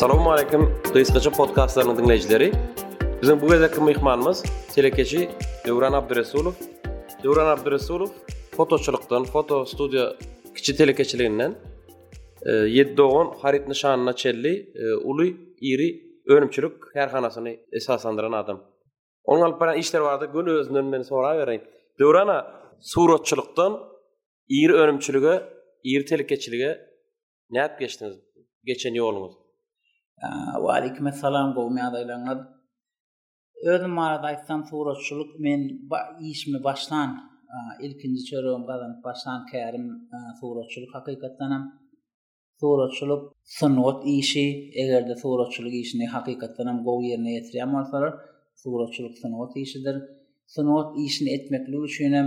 Salamaleýkum, gysgaça podkastlaryň diňleýjileri. Biziň bu gezekki myhmanymyz telekeçi Döwran Abdyresulow. Döwran Abdyresulow fotoçylykdan, foto studiýa kiçi telekeçiliginden e, ýedi dogan haryt nyşanyna çelli e, uly iri önümçilik kärhanasyny esaslandyran adam. Onuň alyp baran işleri barada göl özünden meni sorap bereýin. Döwrana suratçylykdan iri önümçilige, iri telekeçilige näp geçdiňiz? Geçen ýoluňyz. Wa aleykum assalam, gowy ýagdaýlaryňyz. Özüm barada aýtsam suratçylyk men işimi başlan ilkinji çöregimi gazanyp başlan kärim suratçylyk hakykatdanam suratçylyk sungat işi egerde suratçylyk işini hakykatdanam gowy ýerine ýetirýän bolsalar suratçylyk sungat işidir sungat işini etmeklik üçinem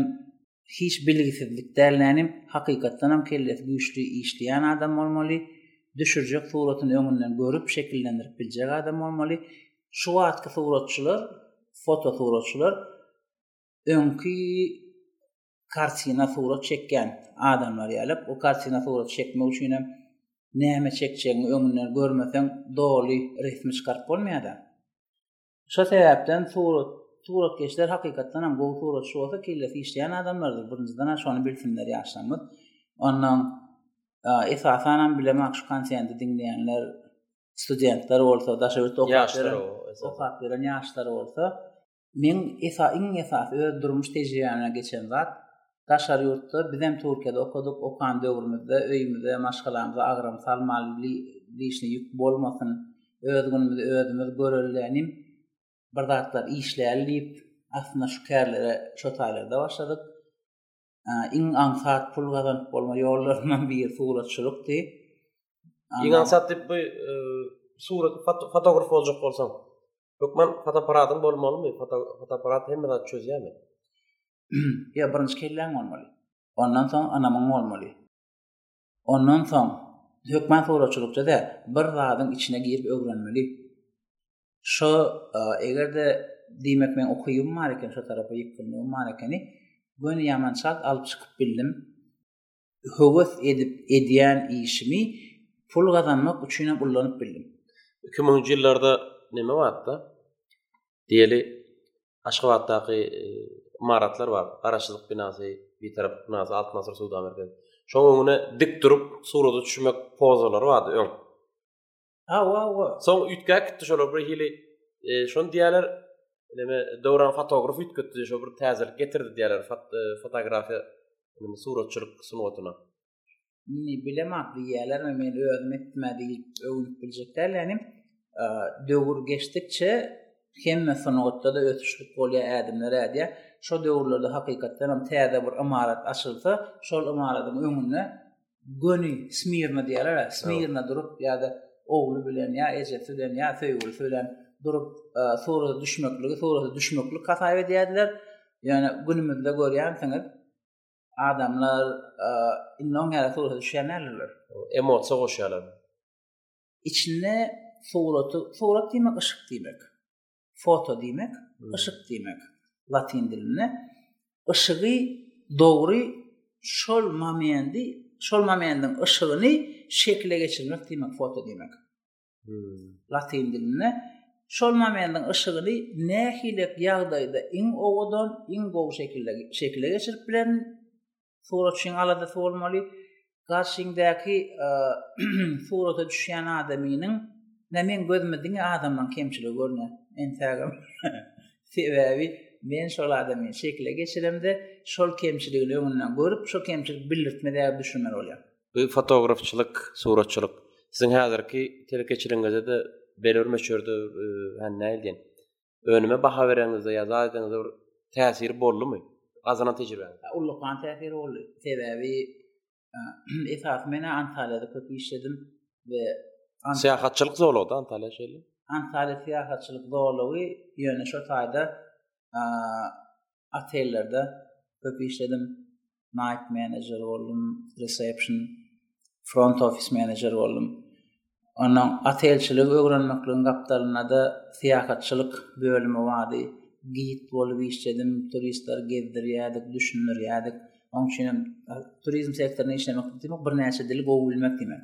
hiç bilgisizlik däl nänim hakykatdanam kellesi güýçli işleýän adam bolmaly düşürjek suratyny öňünden görüp şekillendirip biljek adam bolmaly şu wagtky suratçylar foto suratçylar öňki kartina surat çekýän adamlar ýaly o kartina surat çekmek üçin hem näme çekjegiňi öňünden görmeseň doly resmi çykaryp bolmaýar-da. Şo sebäpden surat suratkeşler hakykatdan hem gowy suratçy bolsa kellesi işleýän adamlardyr birinjiden ha şony bilsinler ýaşlarymyz ondan esasan hem bilemok şu konserti diňleýänler studentler bolsa daşa ýurtda okap ýören okap ýören ýaşlar bolsa men esa iň esasy öz durmuş tejribämden geçen zat Daşary ýurtda, bizem Türkiýede okadyk, okan döwrümizde öýümize, maşgalamyza agram salmaly, li, lişni ýük bolmasyn, öz günümizi özümiz göreli, nim, bir zatlar işläli diýip, aslynda şu kärlere şo taýlarda başladyk. Iň aňsat pul gazanyp bolma ýollaryndan biri suratçylykdy. Iň aňsat diýip bu surat fotograf boljak bolsaň, hökman fotoapparatyň bolmalymy? Fotoapparat hemme zat çözýärmi? Ýa birinji kelläň bolmaly. Ondan soň anamyň bolmaly. Ondan soň hökman suratçylykda da bir zadyň içine girip öwrenmeli. Şo eger-de diýmek men okuyum bar eken, şo tarapa ýykgynlygym bar ekeni, göni ýamançak alyp çykyp bildim. höwes edip edýän işimi pul gazanmak üçinem ullanyp bildim. Iki müňünji ýyllarda näme bardy-da? Diýeli, Aşgabatdaky ymaratlar bar, Garaşsyzlyk binasy, Bitaraplyk binasy, Altyn asyr söwda merkezi. Şoň öňüne dik durup, surata düşmek pozalary bardy, öň. Ha, wa, wa. Soň üýtgäp gitdi şolar bir hili. E, şonu diýerler, näme, döwran fotograf üýtgetdi, şo bir täzelik getirdi diýerler fot, e, fotografiýa, näme, suratçylyk sungatyna. Ni bilemok diýerler, men özüm etme diýip öwünip biljek däl, ýani e, döwür geçdikçe hemme sungatda da ösüşlik bolýar, ädimler ädýär. Şo döwürlerde hakykatdan hem täze bir ymarat açylsa, şol ymaratyň öňünde göni smirna diýerler-ä, smirna durup ýa-da ogly bilen ýa ejesi bilen ýa söýgülisi bilen durup e, surata düşmekligi surata düşmeklik hasap edýärdiler. Ýöne günümizde görýänsiňiz, adamlar e, indi oň ýaly surata düşýän däldirler. Emosiýa goşýarlar. Içinde suraty, surat diýmek yşyk diýmek. Foto diýmek, yşyk diýmek latyn dilinde. Yşygy dogry şol momendi, şol momendiň yşygyny şekile geçirmek diýmek foto diýmek. Latyn dilinde şol momendiň yşygyny nähili ýagdaýda iň owadan, iň gowy şekilde şekile geçirip bilerin Suratçyň aladasy bolmaly, garşyňdäki surata düşýän adamynyň nä meň gözüme diňe adamlaryň kemçiligi görner. Entägem. Sebäbi men şol adamy şekile geçiremde, şol kemçiligini öňünden görüp, şo kemçilik bildirtme däbi düşünmeli bolýar. Bu fotografçylyk, suratçylyk siziň häzirki telekeçiligiňizde-de, belbir möçberde, hany nähili diýen, Önüme baha bereňizde ýa zat edeňizde bir täsiri boldumy? Gazanan tejribäňiz? Ullakan täsiri boldy. Sebäbi esasy men Antalýada köp işledim we Syýahatçylyk zolagda Antalýa şeýle. Antalýa syýahatçylyk zolagy ýöne şo taýda otellerde köp işledim. night manager boldum reception front office manager boldum ondan otelçilik öwrenmekligiň gapdalynda da syýahatçylyk bölümi bardy gid bolup işledim turistler gezdirýärdik düşündirýärdik onuň üçin hem turizm sektorynda işlemek diýmek birnäçe dili gowy bilmek diýmek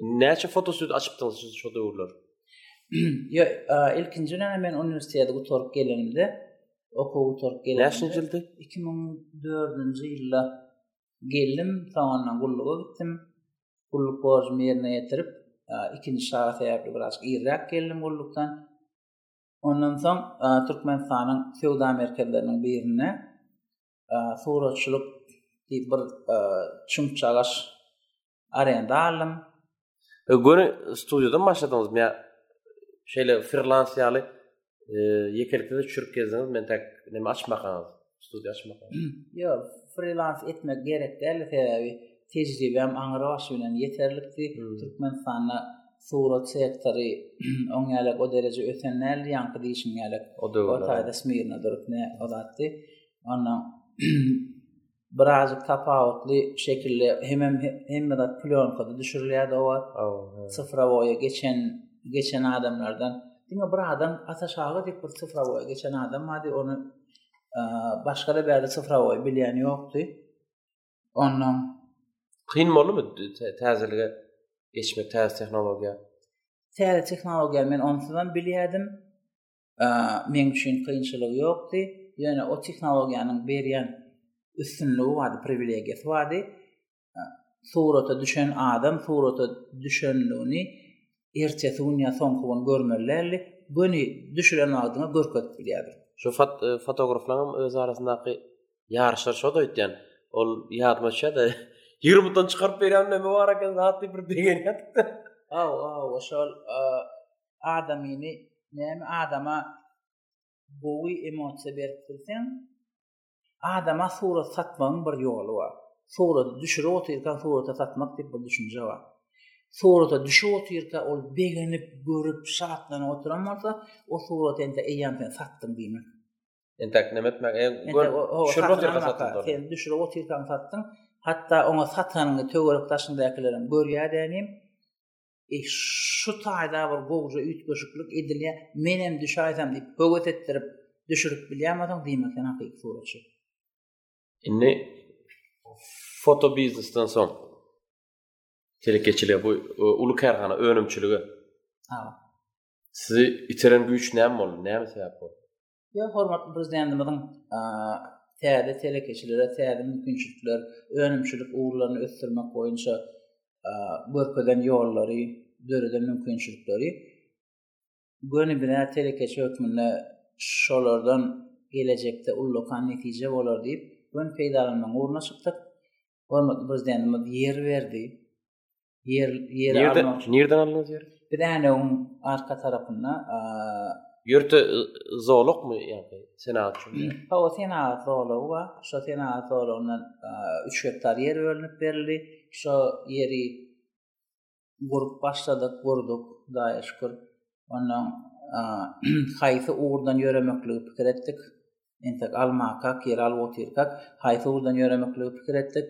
Näçe fotostüd açypdyňyz siz şu döwürler? Ýa, ilkinji näme men uniwersiteti gutaryp gelenimde, okuw gutaryp gelenimde. Näçinji ýyldy? 2004-nji ýylda geldim, soňra gulluga gitdim. Gulluk borjumy ýerine ýetirip, ikinji şaga sebäpli biraz irräk geldim gullukdan. Ondan soň Türkmenistanyň söwda merkezleriniň birinde suratçylyk diýip bir çümçagaş arenda aldym. E, göni studiýadan başladyňyzmy ýa şeýle freelans ýaly e, ýekelikde de çürük gezdiňiz, men täk näme açmakaňyz, studiýa açmakaňyz. Ýok, freelans etmek gerek däl, sebäbi tejribem aňry başy bilen ýeterlikdi. Hmm. Türkmenistanda surat sektory oň ýalak o dereje ösen däldi, ýaňky diýişim ýalak. O da o taýda smirna durup ne o zatdy. Ondan birazcık tapawutly şekilde hem hem hem de plyonkada düşürilýärdi o wagt. Sıfıra boýa geçen geçen adamlardan. Diňe bir adam Ata Şaga diýip bir sıfıra boýa geçen adam bardy. Ony e, başga da bäri sıfıra boýa bilýän ýokdy. Ondan kyn boldumy täzelige geçmek täze tehnologiýa? Täze tehnologiýa men onsuzam bilýärdim. meň üçin kynçylygy ýokdy. Ýöne o tehnologiýanyň berýän üstünligi bardy, priwilegiýasy bardy. Surata düşen adam surata düşenligini ertesi gün ýa soňky gün görmeli däldi. Göni düşüren wagtyňa görkezip bilýärdi. Şu fot e, fotograflaryň öz arasyndaky ýaryşlar şo da ötýän. Ol ýadyma düşýär-de. Ýurumdan çykaryp berýän näme bar eken, zat diýip bir begenýärdik-de. Aw, aw, şol adamyny näme adama gowy emosiýa berip bilseň adama surat satmagyň bir ýoly bar suraty düşürip otyrka surata satmak diýip bir düşünje bar surata düşüp otyrka ol begenip görüp şatlanyp oturan bolsa o surat ente eýýäm sen satdyň diýmek entek näme etmek e gör düşürip otyrka satdyň sen düşürip otyrkaň satdyň hatda oňa satanyňy töwerek daşyňdakileriň görýär dänim E, şu taýda bir gowja üýtgeşiklik edilýär, menem düşäýsem diýip höwes etdirip düşürip bilýärmiň diýme sen hakyky suratçy. Indi foto biznesden soň telekeçilige bu e, uly kärhana önümçilige. Ha. Sizi iteren güýç näme boldy? Näme sebäp boldy? Ýa hormatly prezidentimiziň täze telekeçilere täze mümkinçilikler, önümçilik ugurlaryny ösdürmek boýunça görkezen ýollary, döreden mümkinçilikleri göni bina telekeçi hökmünde şolardan gelejekde ullakan netije bolar diýip, göni peýdalanmagyň ugruna çykdyk. Hormatly prezidentimiz ýer berdi. Ýer ýeri almak üçin. Nirden aldyňyz ýeri? Biz änewiň arka tarapynda ýörte zolakmy ýa-da senagat üçin? Ha, o senagat zolagy bar. Şo senagat zolagyndan 3 gektar ýer bölünip berildi. Şo ýeri gurup başladyk, gurduk, Hudaýa şükür. Ondan haýsy ugurdan ýöremekligi pikir etdik. Entek almakak, ýer alyp otyrkak, haýsy ugurdan ýöremekligi pikir etdik.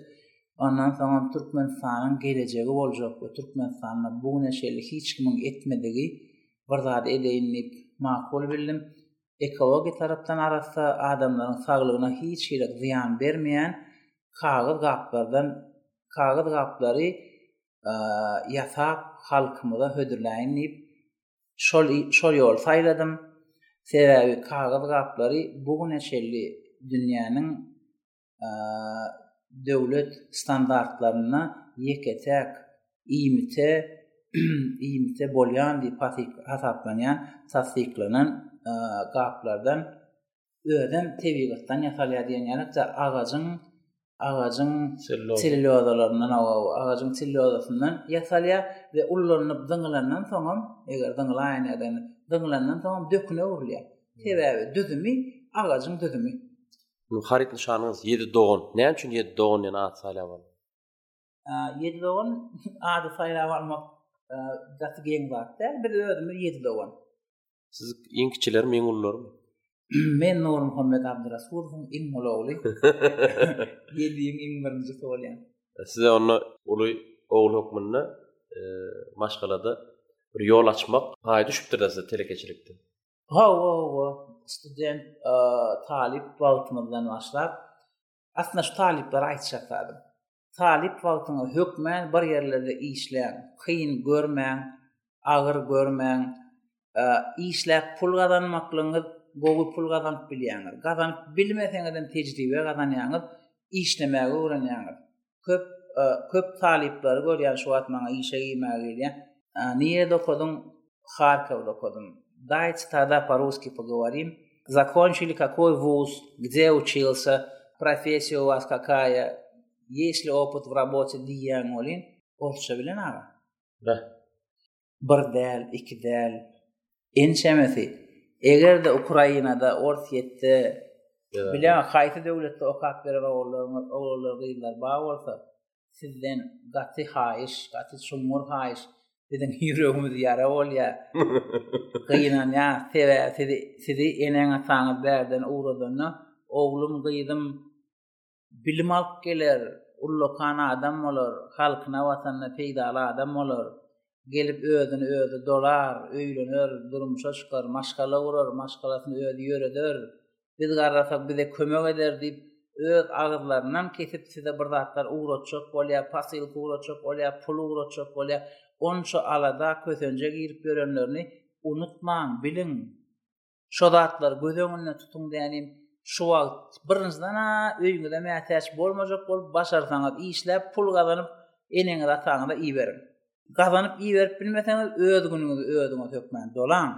Ondan soňam Türkmenistanyň gelejegi boljak we Türkmenistanda bu güne çenli hiç kimiň etmedigi bir zady edeýin diýip, makul bildim. Ekologiýa tarapdan arassa, adamlaryň saglygyna hiç hili zyýan bermeýän kagyz gaplardan kagyz gaplary ýasap, halkymyza hödürläýin diýip, Şol şol ýoly saýladym. Sebäbi kagyz gaplary bu güne çenli dünýäniň döwlet standartlarynda ýeke-täk iýmite iýmite bolýan diýip hasaplanýan tassyklanan gaplardan özem tebigatdan ýasalýar diýen ýaly agajyň agajyň sellulozalaryndan agajyň sellulozasyndan ýasalýar we ullanyp zyňylandan soňam eger zyňylaýan ýadan zyňylandan soňam döküne öwrülýär sebäbi düzümi agajyň düzümi bu haryt nyşanyňyz ýedi dogan näme üçin ýedi dogan diýen at saýlap aldy ýedi dogan ady saýlap almak gaty geň zat däl biz özümiz ýedi dogan Siz iň kiçiler mi, iň ulular mi? Men Nur Muhammed Abdurasulowyň iň uly ogly. Ýediň iň birinji bolýan. Size onda uly ogul hökmünde e, maşgalada bir ýol açmak paýy düşüpdir-de size telekeçilikde. Ha, ha, ha. Student, e, talyp wagtymyzdan başlap, aslynda şu talyplara aýtjak zadym. Talyp wagtyňyz hökmän bir ýerlerde işläň, kyn görmäň, agyr görmäň. Işläp pul gazanmaklygyňyz gowy pul gazanyp bilýäňiz. Gazanyp bilmeseňizem tejribe gazanýaňyz, işlemäge öwrenýäňiz. Köp köp talyplary görýän şu wagt maňa işe girmäge gelýän. Nirede okadyň? Harkowda okadym. Daýç tada po-russkiý pogoworim. Zakonçili kakoý wuz, gde uçilsa, professiýa u was kakaýa, ýeşli opyt w robote diýýäň welin, orsça bilen aga? Be. Bir däl, iki däl. Ençemesi. Eger-de Ukrainada, Orsýetde, bileňok, haýsy döwletde okap beren ogullaryňyz, oglanlar, gyzlar bar bolsa, sizden gaty haýyş, gaty çuňňur haýyş. Biziň ýüregimiz ýara bolýar. Gynanýar, sebäbi sizi, sizi eneň-ataňyz bärden ugradanda, oglum, gyzym bilim alyp geler, ullakan adam bolar, halkyna, watanyna peýdaly adam bolar. Gelip özüni özi dolar, öýlener, durmuşa çykar, maşgala gurar, maşgalasyny özi ýöreder. Biz garrasak bize kömek eder diýip öz agyzlarynam kesip size bir zatlar ugratjak bolýar, posylka ugratjak bolýar, pul ugratjak bolýar. Onça alada, kösenje girip ýörenlerini unutmaň, biliň. Şo zatlary göz öňünde tutuň dänim. Şu wagt birinjiden-ä öýüňize mätäç bolmajak bolup, başarsaňyz işläp pul gazanyp, eneňiz-ataňyza iberiň. Gazanyp iberip bilmeseňiz öz günüňizi özüňiz hökmän dolaň.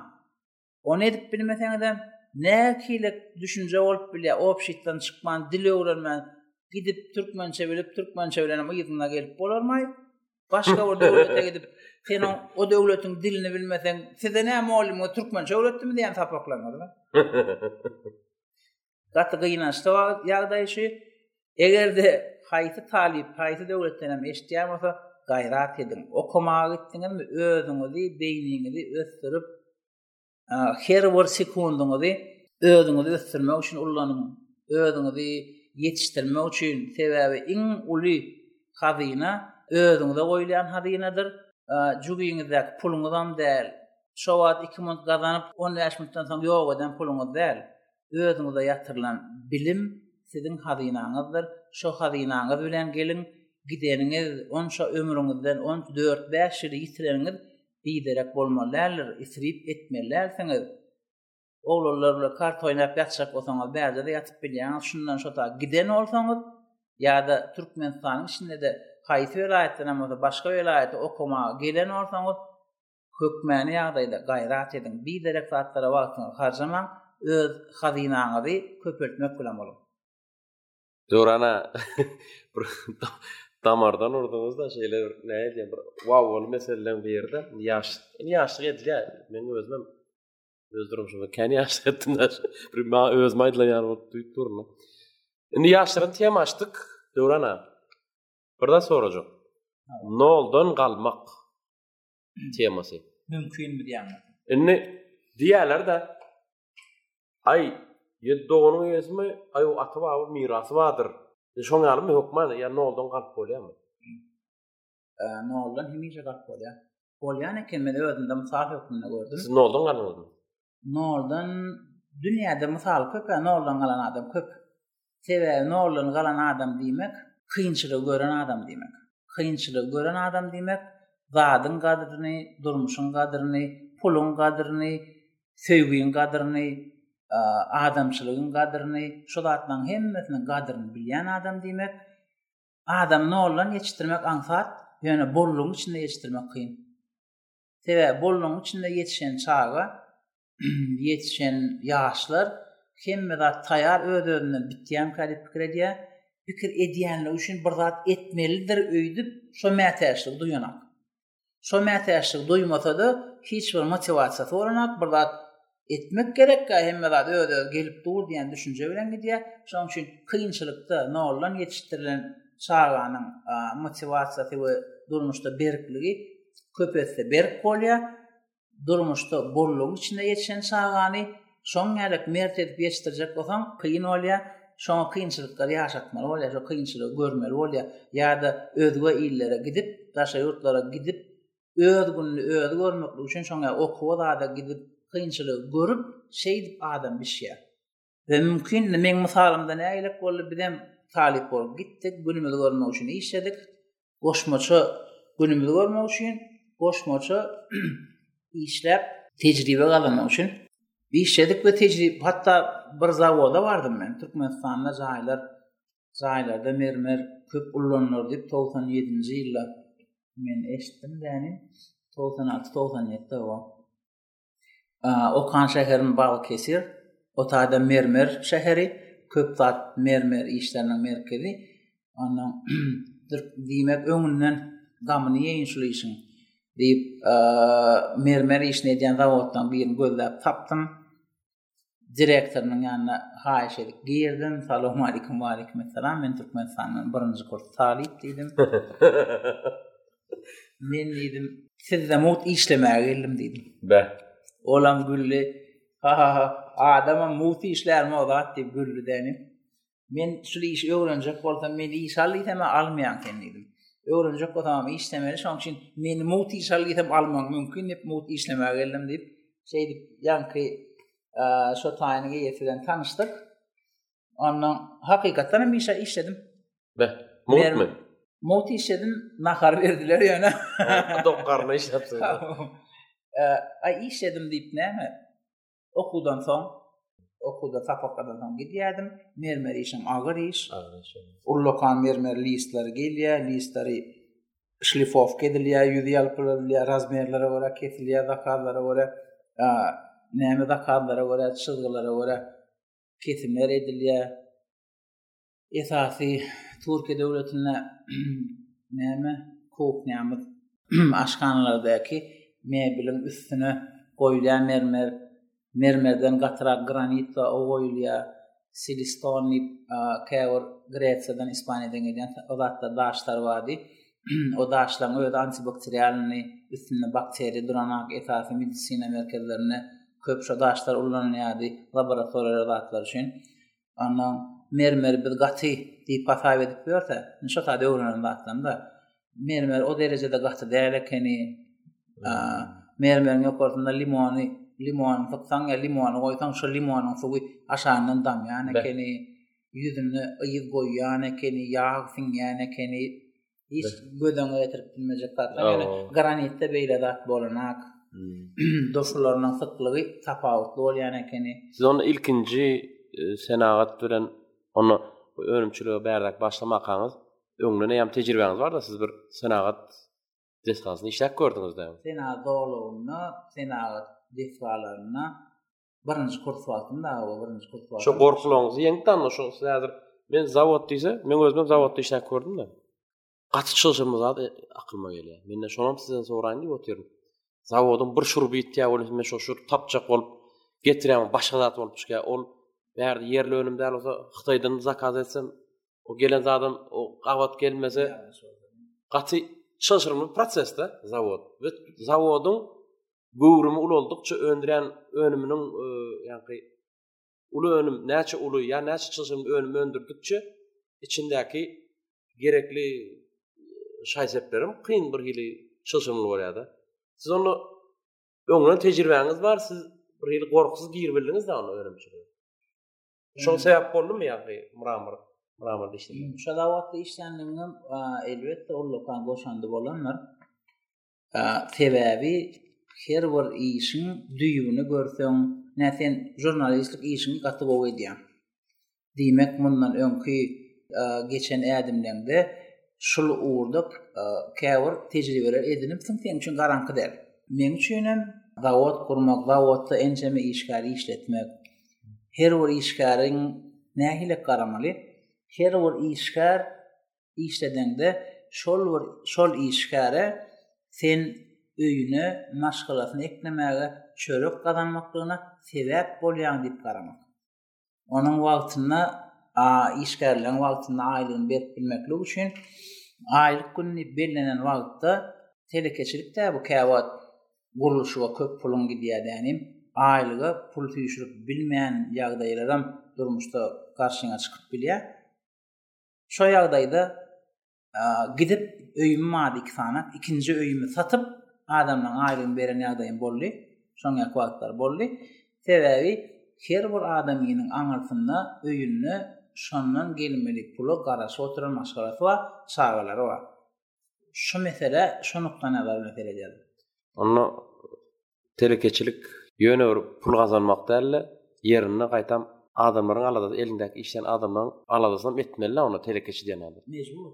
Ony edip bilmeseňizem, nähili düşünje bolup bilýär, obşitdan çykman, dil öwrenmän, gidip türkmençe bilip, türkmençe bilenem yzyna gelip bolarmaý? Başga bir döwlete gidip, sen o döwletiň dilini bilmeseň, size näme mugallymyňyz türkmençe öwretdimi diýen sapaklaryňyzmy? Gaty gynançly ýagdaý şu. Eger-de haýsy talyp haýsy döwletden hem eşitýän bolsa, gaýrat ediň. Okamaga gitdiňizmi, özüňizi, beýniňizi ösdürip, her bir sekundyňyzy özüňizi ösdürmek üçin ullanyň. Özüňizi ýetişdirmek üçin, sebäbi iň uly hazyna özüňize goýulýan hazynadyr. Jübiňizdäki puluňyzam däl. Şo wagt iki minut gazanyp, on bäş minutdan soň ýok eden puluňyz däl. özüňize ýatyrylan bilim siziň hazynaňyzdyr, şo hazynaňyz bilen geliň, gideniňiz, onça ömrüňizden on dört-bäş ýyly ýitireniňiz biderek bolmaly däldir, isrip etmeli dälsiňiz. Oglanlar bilen karta oýnap ýatjak bolsaňyz, bärde-de ýatyp bilýäňiz, şundan şo ta giden bolsaňyz, ýa-da Türkmenistanyň içinde-de haýsy welaýatdanam bolsa başga welaýata okamaga gelen bolsaňyz, Hökmany ýagdaýda gaýrat ediň, biderek zatlara wagtyňyzy harjamaň, öz hazynaňyzy köpeltmek bilen boluň. Döwrana bir damardan urduňyz da şeýle bir näme diýen bir wow bol meseleleň birde ýaş indi ýaşlyk edilýär men özüm öz durmuşymda kän ýaşlyk etdim da bir maňa özüme aýdylan ýaly bolup duýup durun indi ýaşlaryň tema açdyk döwrana bir zat sorajak noldan galmak temasy. Mümkin mi diýýän. Indi diýýärler de Ay, ýedi doganyň eýesimi, aý o aty baby mirasy bardyr. E, şoň ýalymy hökman, ýa noldan galp bolýarmy? E, noldan hemişe galp bolýar. Bolýan eken, men özümde mysal hökmünde gördüm. Siz noldan galdyňyzmy? Noldan dünýäde mysal köp, noldan galan adam köp. Sebäbi noldan galan adam diýmek, kynçylygy gören adam diýmek. Kynçylygy gören adam diýmek, zadyň gadryny, durmuşyň gadryny, puluň gadryny, söýgiň gadryny, adamçylygyň gadryny, şu zatlaryň hemmesiniň gadryny bilýän adam diýmek. Adam noldan ýetişdirmek aňsat, ýöne bollugyň içinde ýetişdirmek kyn. Sebäbi bolnuň içinde ýetişen çaga, ýetişen ýaşlar hemme zat taýar öz-özünden bitýänkä diýip pikir edýär. Pikir edýänligi üçin bir zat etmelidir öýdüp şo mätäçligi duýanak. Şo mätäçligi duýmasa-da hiç bir motiwasiýasy bolanak, bir zat etmek gerekkä hemme zat öz özi gelip dur diýen düşünje bilen gidýär. Şonuň üçin kynçylykda noldan ýetişdirilen çaganyň motiwasiýasy we durmuşda berkligi köp esse berk bolýar. Durmuşda bollugyň içinde ýetişen çagany şoň ýalyk mert edip ýetişdirjek bolsaň kyn bolýar. Şoňa kynçylyklary ýaşatmaly bolýar, şo kynçylygy görmeli bolýar ýa-da özge illere gidip, daşary ýurtlara gidip öz gününi özi görmeklik üçin şoňa okuwa zada gidip kynçylygy görüp şeýdip adam bişýär. We mümkin indi meň mysalymda nägilek boldy bizem talyp bolup gitdik günümizi görmek üçin işledik goşmaça günümizi görmek üçin goşmaça işläp tejribe gazanmak üçin işledik we tejribe hatda bir zawoda bardym men Türkmenistanda jaýlar jaýlarda mermer köp ullanylar diýip togsan ýedinji ýylda men eşitdim däni togsan alty togsan ýetide o okan şäherim bal kesir o taýda mermer şäheri köp zat mermer işleriniň merkezi ondan diýmek öňünden gamyny ýeýin şul işiň diýip mermer işini edýän zawoddan birini gözläp tapdym direktorynyň ýanyna haýyş edip girdim. Salam aleykum, aleykum assalam. Men Türkmenistandan birinji kurs talyp diýdim. Men diýdim, sizde mugt işlemäge geldim diýdim. Bä. Olam güldi. Ha ha ha. Adama mugt işlärmi o zat diýip güldi däni. Men şu işi öwrenjek bolsam, men iş al diýsem, almaýan sen diýdim. Öwrenjek bolsam, işlemeli, şoň üçin meni mugt iş al diýsem, almagyň mümkin diýip, mugt işlemäge geldim diýip, şeýdip, ýaňky şo taýynyň eýesi bilen tanyşdyk. Ondan hakykatdan hem işe işledim. Be, mugtmy? Mugt işledim, nahar berdiler ýöne. Dokgarna işläpsiň. Aý işledim diýip näme? Okuwdan soň okuwda sapaklardan soň gidýärdim. Mermer işim agyr iş. Agyr iş. Ullakan mermer listleri gelýär, listleri şlifowka edilýär, ýüzi ýalpyladylýar, razmerlere görä kesilýär, zakazlara görä, näme zakazlara görä, çyzgylara görä kesimler edilýär. Esasy Türkiýe döwletinde näme kuhnýamyz aşhanalardäki mebiliň üstüne goýulýan mermer, mermerden gatyrak granit we o goýulýar, siliston diýip käbir Gresiýadan, Ispaniýadan gelýän o zatlar daşlar bardy. O daşlaryň özi antibakterialnyý, üstünde bakteriýa duran ak esasy medisina merkezlerinde köp şo daşlar ullanylýardy laboratoriýa zatlary üçin. Anna mermer biz gaty diýip hasap edip ýörse, indi şo saat öwrenen zatlarynda mermer o derejede gaty däl ekeni. Mermeriň ýokarsynda limony, limony sypsaň ýa limony goýsaň, şo limonyň suwy aşagyndan damýan ekeni. Ýüzüne ýyg goýýan ekeni, ýag siňýän ekeni. hiç göz öňüne getirip bilmejek zatlar. Ýöne granitde beýle zat bolanak. Hmm. Doşularynyň syklygy tapawutly bolýan ekeni. Siz onu ilkinji e, senagat bilen onu önümçilige bärde başlamakaňyz öňden hem tejribäňiz barda siz bir senagat desgasyny işläp gördüňizde. Senagat doglugynda senagat desgalarynda birinji kurs wagtynda awa birinji kurs wagtynda. Şu gorkulaňyzy ýeňdi anda şu siz häzir men zawod diýse, men özüm zawodda işläp gördüm de. Gaty çylşyrymly zat e, akylyma gelýär. Mende şonam sizden soraýyn diýip otyryn. Zawodyň bir şuruby ýitýär bolsa men şu şur tapjak bolup getirýän başga zat bolup çykýar. Ol bärde ýerli önüm däl bolsa Hytaýdan zakaz etsem O gelen zadam o gabat gelmese gaty çylşyrymly prosesde zawod we zawodyň göwrümi ulaldykça öndüren önüminiň e, ýa-ni uly önüm näçe uly ýa näçe çylşyrymly önüm öndürdikçe içindäki gerekli e, şaýseplerim kyn bir hili çylşyrymly bolýar-da. Siz onda öňden tejribäňiz bar, siz bir hili gorkusuz giribildiňiz-de onda önümçilige. Şoň sebäp boldumy ýagny mramor, mramor dişli. Şu zawodda işlänligim elbetde ullakan goşandy bolandyr. Sebäbi her bir işiň düýbüni görseň, nä sen žurnalistlik işini gaty gowy edýäň. Diýmek, mundan öňki geçen ädimleňde şul ugurda käbir tejribeler edinipsiň, seň üçin garaňky däl. Meň üçin hem zawod gurmak, zawodda ençeme işgär işletmek, Her bir işgäriň nähili garamaly? Her bir işgär işledeňde şol bir şol işgäre sen öýüne, maşgalasyna eklemäge, çörek gazanmaklygyna sebäp bolýaň diýip garamak. Onuň wagtynda a işgärleň wagtynda aýlygyny berip bilmeklik üçin aýlyk gününi bellenen wagtda telekeçilik-de bu käwagt gurluşyga köp puluň gidýär dänim, aýlyga pul süýşürip bilmän ýagdaýlaram durmuşda garşyňa çykyp bilýär. Şo ýagdaýda gidip öýümi mady iki sanap, ikinji öýümi satyp, adamlaryň aýlygyny beren ýagdaýym boldy. Şoň ýaly wagtlar boldy. Sebäbi her bir adamynyň aňyrsynda, öýünde şondan gelmeli pula garaşyp oturan maşgalasy bar, çagalary bar. Şu mesele şu nukda nazar bilen seredýär. Onda telekeçilik ýöne bir pul gazanmak däl-de, ýerinde gaýtam adamlaryň aladasy, elindäki işleýän adamlaryň aladasyny hem etmeli-de onda telekeçi diýen adam. Mejbur.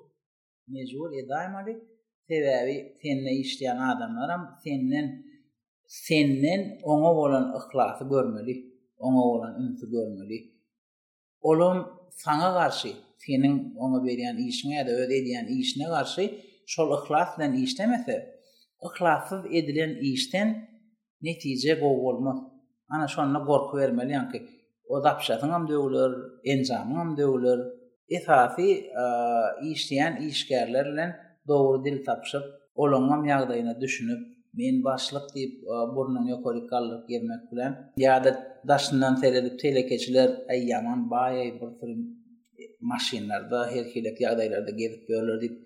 Mejbur edäýmeli. Sebäbi sende işleýän adamlar hem senden senden oňa bolan yhlasy görmeli, oňa bolan ünsi görmeli. olam saňa garşy, seniň oňa berýän işiňe ýa-da öz edýän işine garşy şol yhlas bilen işlemese, yhlassyz edilen işden netije gowy bolmaz. Ana, şonda gorky bermeli ýaňky, o zapçasyňam döwüler, enjamyňam döwüler. Esasy, işleýän işgärler bilen dogry dil tapyşyp, olaňňam ýagdaýyna düşünip, Men başlyk diýip, burnuny ýokaryk galdyryp ýermek bilen. Ýa-da daşyndan seredip, telekeçiler, Äý, ýaman baý-eý, bir sürüm maşynlarda, her hili ýagdaýlarda gezip ýörler diýip,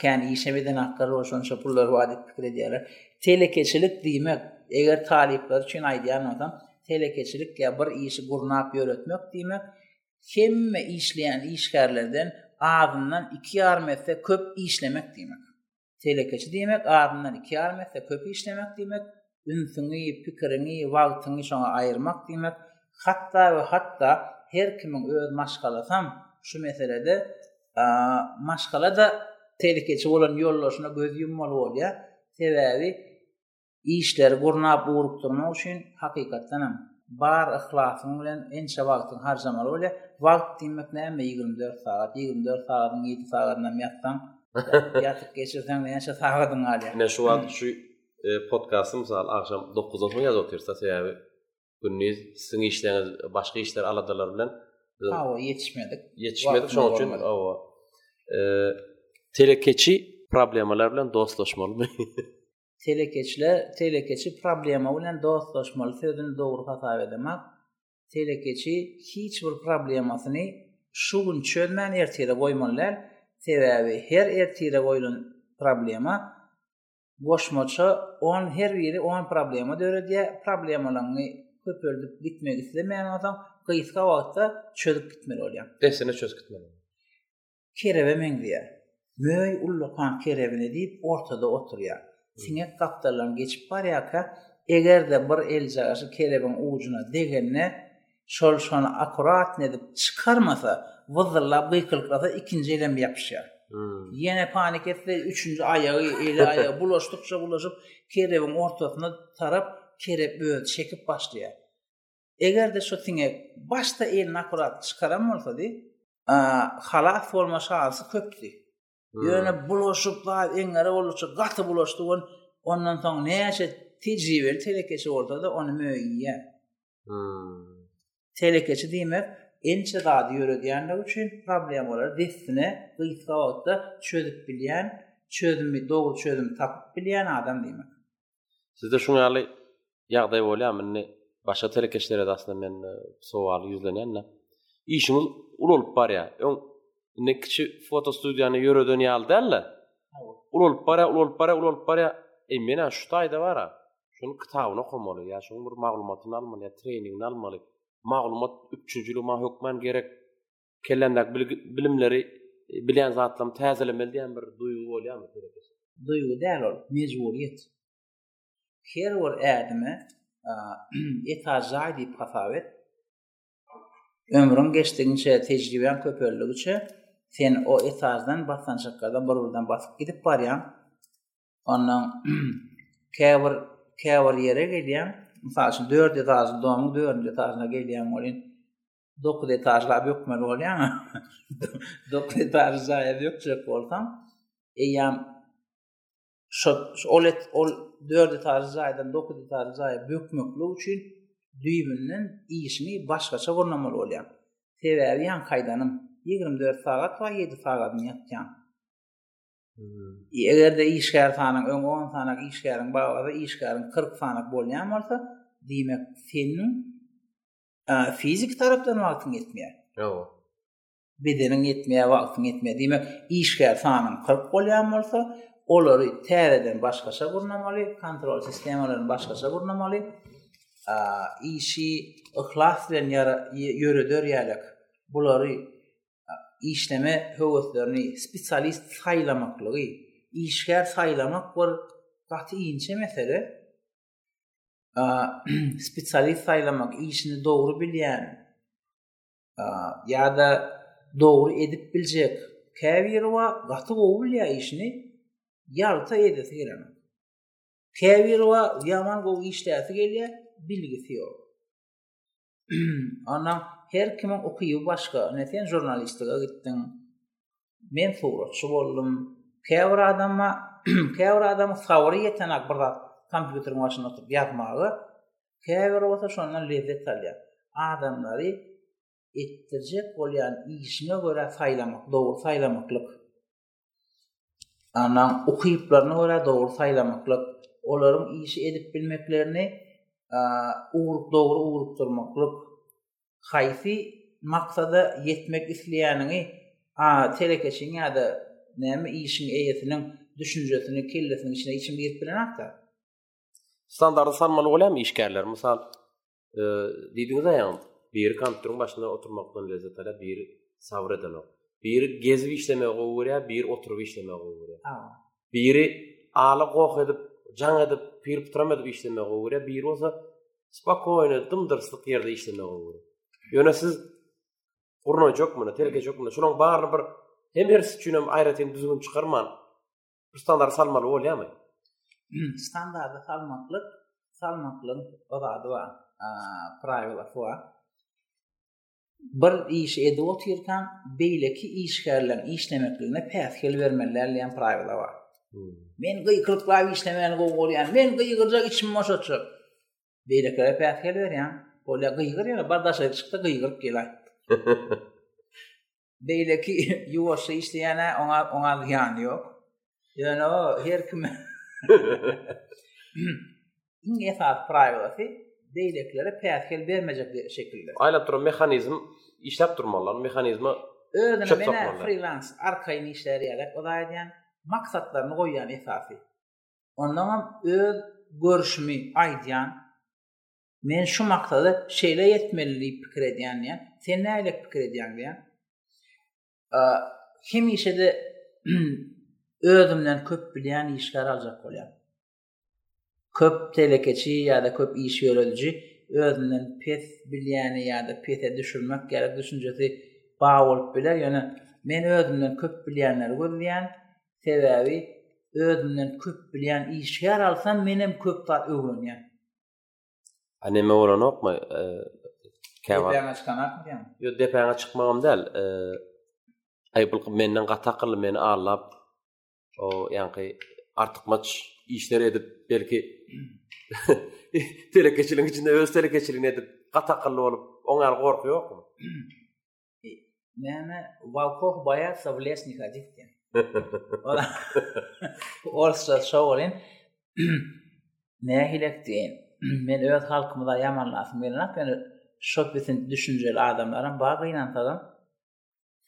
kän işem edenaklar bar, şonça pullary bar diýip pikir edýärler. Telekeçilik diýmek, eger talyplar üçin aýdýan bolsam, telekeçilik ýa bir işi gurnap ýöretmek diýmek, hemme işleýän işgärlerden azyndan iki ýarym esse köp işlemek diýmek. Telekeçi diýmek azyndan iki ýarym esse köp işlemek diýmek, ünsüňi, pikiriňi, wagtyňy şoňa aýyrmak diýmek, hatda we hatda her kimiň öz maşgalasam şu meselede maşgala-da telekeçi bolan ýoldaşyna göz ýummaly bolýar, sebäbi Işleri gurnap ugrukdyrmak üçin hakykatdan hem bar yhlasyň bilen ençe wagtyňy harjamaly bolýar. Wagt diýmek näme ýigrimi dört sagat, ýigrimi dört sagadyň ýedi sagadyny hem ýatsaň, ýatyp geçirseň näçe sagadyň galýar. Ine şu wagt şu podkasty mysal agşam dokuzdan soň ýazyp otyrsa sebäbi gündiz siziň işleriňiz başga işler aladalar bilen hawa ýetişmedik. Ýetişmedik şoň üçin hawa. Telekeçi problemalar bilen dostlaşmalymy? Telekeçiler, telekeçi problema bilen dostlaşmaly sözüni dogry hasap edemak. Telekeçi hiç bir problemasyny şu gün çözmän ertire goýmaly däl, sebäbi her ertire goýlan problema goşmaça on her biri on problema döredýär, problemalaňňy köpeldip gitmek islemeýän bolsaň gysga wagtda çözüp gitmeli bolýaň. Dessine çözüp gitmeli. kerebe meňzeýär. Möý ullakan kerebini diýip ortada oturýar. Siňek gapdaldan geçip barýarka, eger-de bir eljagaşy kerebiň ujuna degende, şol şony akuratny edip çykarmasa, wyzzyllap gykylyklasa, ikinji elem ýapyşýar. Ýene panik etse, üçünji aýagy, eli aýagy bulaşdykça bulaşyp, kerebiň ortasyna tarap kerep özi çekip başlaýar. Eger-de şu siňek başda elini akurat çykaran bolsady, halas bolma şansy köpdi. Ýöne bulaşyp, zat eňňere boldugyça gaty bulaşdy we ondan soň näçe tejribeli telekeçi bolsa-da, ony möý iýýär. Telekeçi diýmek, ençe zady ýöredýänligi üçin problemalary dessine, gysga wagtda çözüp bilýän, çözümi, dogry çözümi tapyp bilýän adam diýmek. Sizde şuň ýaly ýagdaý bolýarmy? Indi başga telekeçilere-de aslynda men e, sowal ýüzlenýän-de. Işiňiz ulalyp barýar. Öň indi kiçi fotostudiýany ýöreden ýaly däl-de. Ulalyp barýar, ulalyp barýar, ulalyp barýar. Eý, men şu taýda bara. Şuny kitabyny okamaly, ýa şuň bir maglumatyny almaly, ýa treningini almaly. Maglumat üpjünçiligi maňa hökman gerek. kellämdäki bilimleri bilen zatlarymy täzelemeli diýen bir duýgy bolýarmy sebäbi duýgy däl ol mejburyýet her bir ädime etaj jaý diýip hasap et ömrüň geçdigiçe tejribäň köpeldigiçe sen o etajdan basgançaklardan bir birden basyp gidip barýaň ondan käbir käbir ýere gelýäň mysal üçin dört etajly domuň dördünji etažyna gelýäň bolýan Dokuz etažla bökmeli bolýan. Dokuz etažy jaýa bökjek bolsaň, eýýam şu ol et ol dört etažy jaýdan dokuz etažy jaýa bökmeklik üçin düýbünden işini başgaça gurnamaly bolýan. Sebäbi ýan kaýdanyň 24 sagat we 7 sagadyny ýatýan. Hmm. Eger-de işgär sanyň öň 10 sanak işgäriň baglasa, işgäriň 40 sanak bolýan bolsa, diýmek, seniň Fiziki tarapdan wagtyň ýetmeýär. Ýok. Bedeniň ýetmeýär, wagtyň ýetmeýär. Diýmek, işgär sanyň 40 bolýan bolsa, olary täzeden başgaça gurnamaly, kontrol sistemalaryny başgaça gurnamaly. Işi yhlas bilen ýöreder ýalak. Bulary işleme höweslerini spesialist saýlamaklygy, işgär saýlamak bir gaty inçe mesele. spesialist saýlamak işini dogry bilýän ýa-da dogry edip biljek käbiri wa gaty gowy bilýär işini ýalta edesi gelen. Käbiri wa ýaman gowy işläsi gelýär, bilgisi ýok. Ondan her kimiň ukyby başga. Ine sen žurnalistika gitdiň. Men suratçy boldum. Käbir adama, käbir adamyň sabry ýetenak bir zat kompýuteriň başynda oturyp ýazmaga. Käbir bolsa şondan lezzet alýar. Adamlary etdirjek bolýan işine görä saýlamak, dogry saýlamaklyk. Anna ukyplaryna görä dogry saýlamaklyk, olaryň işi edip bilmeklerini ugrup dogry ugrup durmaklyk, haýsy maksada ýetmek isleýänini a telekeçiň ýa-da näme işiň eýesiniň düşünjesini kellesiniň içine içim girip bilenok-da. Standardy sanmaly bolýarmy işgärler? Mysal, diýdiňiz aýam, biri kompýuteriň başynda oturmakdan lezzet alýar, biri sabr edenok. Biri gezip işlemegi gowy görýär, biri oturyp işlemegi gowy görýär. Biri ala goh edip, jaň edip, pir putram edip işlemegi gowy görýär, biri bolsa spokojny, dymdyrslyk ýerde işlemegi gowy görýär. Ýöne siz gurnajakmyny, telkejakmyny, şolaryň baryny bir hem üçin hem aýratyn düzgün çykarman, Standardy salmaly bolýarmy? Standardy salmaklyk, salmaklyk o zady bar. Praýwla bar. Bir iş edip otyrkan, beýleki işgärler işlemekligine päsgel bermeliler diýen praýwla bar. Hmm. Men gykylyklap işlemäni gowy görýän. Men gygyrja içim boşatjak. Beýlekilere päsgel berýän. Bolýa gygyr ýa bardaşa çykda gygyryp gel aýt. beýleki ýuwaşja işleýän oňa oňa ýan ýok. Ýöne o her kim iň esas praýlasy beýlekilere päsgel bermejek şekilde. Aýlap duran mehanizm işläp durmalylar, mehanizme özüne mena freelans arkaýyn işlär ýaly, o da aýdýan maksatlaryny goýýan esasy. Ondan hem öz görüşümi aýdýan Men şu maksada şeýle ýetmeli diýip pikir edýän diýen. Sen näle pikir edýän diýen. Hemişe-de özümden köp bilýän işgär aljak bolýan. Köp telekeçi ýa-da köp iş ýörediji özünden pes bilýäni ýa-da pese düşürmek ýa-da düşünjesi ba bolup biler, ýöne men özümden köp bilýänleri gözleýän, sebäbi özümden köp bilýän işgär alsam menem köp zat öwrenýän. A neme bolanokmy? E, Käwa. Depäňe çykanak diýen. Yo depäňe çykmagam däl. E, Aý bu menden gaty akylly meni allap o ýaňky artykmaç işler edip belki telekeçiligiň içinde öz telekeçiligini edip gaty akylly bolup oňa gorky ýokmy? Näme Walkoh boýatsa w les ne ходить diýen. Orsça şo bolýan. Nähilek diýen. Men öz halkymyza ýamanlasym gelenok, ýöne şo bitin düşünjeli adamlaram bar gynansadan.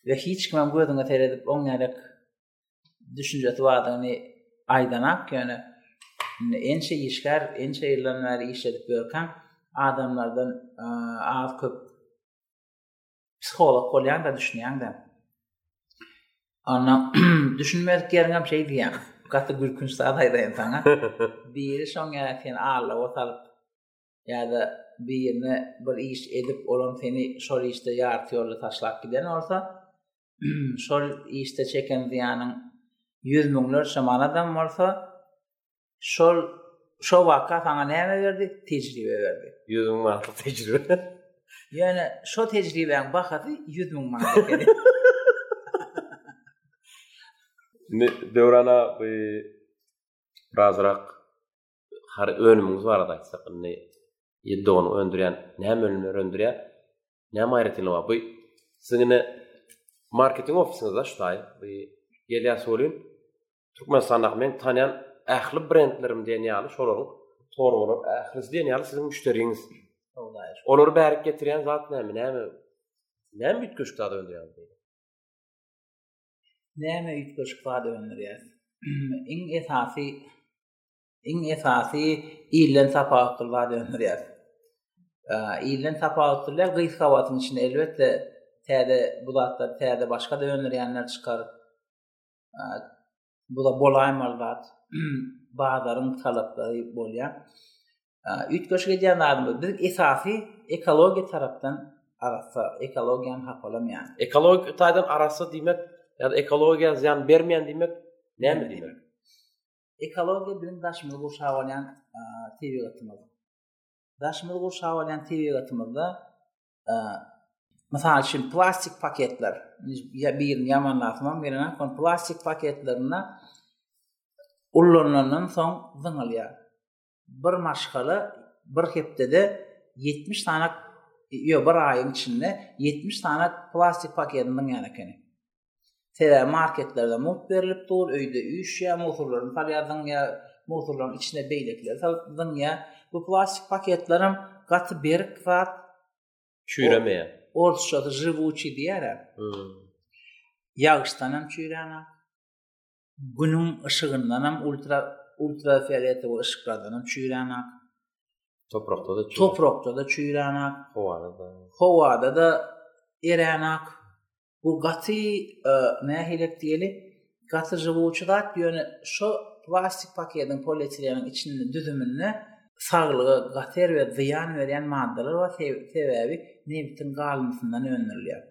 Ve hiç kimem gözüňe seredip oň ýalak düşünjesi bardygyny aýdanak ýöne ençe işgär, ençe ýyldan bäri işledip ýörkäm adamlardan az köp psiholog bolýan da düşünýän de. Anna düşünmedik ýeriň hem şey diýýän. Gaty gülkünç zat aýdaýyn saňa. Biri şoň ýa sen allawa salyp ýa-da birine bir iş edip, olam seni şol işde ýarty ýolda taşlap giden bolsa, şol işde çeken zyýanyň ýüz müňlerçe manadam bolsa, Şol şo waka sana näme berdi? Tejribe berdi. 100 müň manat tejribe. Ýöne şo tejribäň bahasy 100 müň manat ekeni. Ne Döwrana bu razrak har önümiňiz barada aýtsak, indi ýedi dogany öndürýän, näme önümler öndürýär? Näme aýratynlygy bar? Bu siziň ine marketing ofisiňizde şu taý. Bu gelýän sorun Türkmenistandaky men tanýan ähli brendlerim diýen ýaly şolaryň torbalar ähli diýen ýaly siziň müşderiňiz. Olary bärik getirýän zat näme? Näme? Näme üýtgeşik zat öndürýär? Näme üýtgeşik zat öndürýär? Iň esasy iň esasy ilden tapawutly zat öndürýär. Ilden tapawutly bilen gysga wagtyň içinde elbetde täze bu zatlar täze başga da öndürýänler çykar. Bu da bolaýmaly zat. Bazaryň talaplary bolýar. Üýtgeşik edýän zadymyz biz esasy ekologiýa tarapdan arassa, ekologiýany hapalamýan. Ekologik taýdan arassa diýmek, ýa-da ekologiýa zyýan bermeýän diýmek näme diýmek? Ekologiýa biziň daşymyzy gurşap alýan tebigatymyz. Daşymyzy gurşap alýan tebigatymyzda mysal üçin plastik paketler, ýa birini ýamanlasamam bilenem, kon plastik paketlerinde ullanlandan soň zyňylýar. Bir maşgala bir hepdede 70 sany ýo bir aýyň içinde 70 sany plastik paketini zyňýan ekeni. Sebäbi marketlerde mugt berlip dur, öýde üýşýär, musurlaryny salýar zyňýar, musurlaryň içine beýlekileri salyp zyňýar. Bu plastik paketler hem gaty berk zat. Çüýremeýär. Orsçasy žywuçi diýýärä. Ýagyşdan hem çüýräýär. Günüň yşygyndanam ultra ultrafioletowy yşyklardanam çüýränak. Toprakda da toprakda da çüýränak. Howada da. Howada da eränak. Bu gaty e, nähilek diýeli? Gaty żywyjy zat ýöne şu plastik paketiň polietileniň içinde düzüminde saglyga gater we zyýan berýän maddalar bar sebäbi nebitiň galyndysyndan öndürilýär.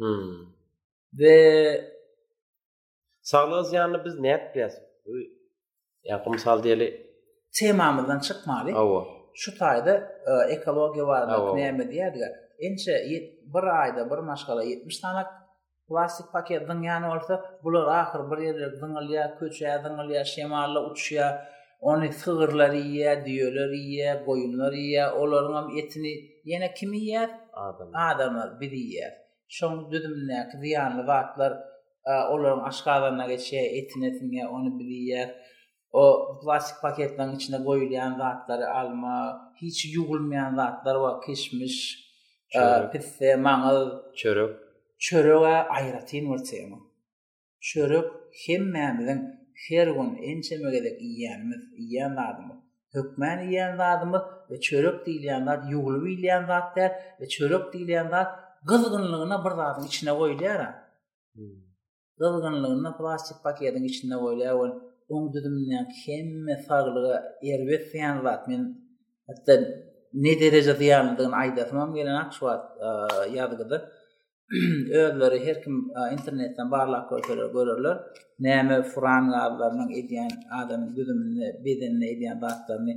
Hmm. Ve Saglyga zyýanly biz nädip bilýäs? Ýa gymsal diýeli. Temamyzdan çykmaly. Hawa. Şu taýda e, ekologiýa barada näme diýerdiler? Ençe bir aýda bir maşgala 70 sany plastik paket zyňýan bolsa, bular ahyr bir ýere zyňylýar, köçä zyňylýar, şemalla uçýar. Ony sygyrlar iýýär, düýeler iýýär, goýunlar iýýär. Olaryň hem etini ýene kim iýýär? Adamlar. Adamlar biz iýýär. Şoň düzümindäki zyýanly zatlar olaryň aşgazanyna geçýär, etine siňýär, ony biz iýýäs. O plastik paketleriň içine goýulýan zatlary alma, hiç ýuwulmaýan zatlar bar, kişmiş, pisse, maňyz, çörek. Çörege aýratyn bir tema. Çörek hemmämiziň her gün ençeme gezek iýýänimiz, iýýän zadymyz. Hökmän iýýän zadymyz we çörek diýilýän zat ýuwlup iýilýän zat däl we çörek diýilýän zat gyzgynlygyna bir zadyň içine goýulýar. Hmm. Gyzgynlygyna plastik paketiň içine goýulýar we oň düzümindäki hemme saglyga erbet diýen zat men hatda ne dereje zyýanlydygyny aýdasym hem gelenok şu wagt ýazgyda. özleri her kim internetden barlap görseler görerler. Näme furan gazlarynyň edýän adamyň düzüminde, bedeninde edýän zatlaryny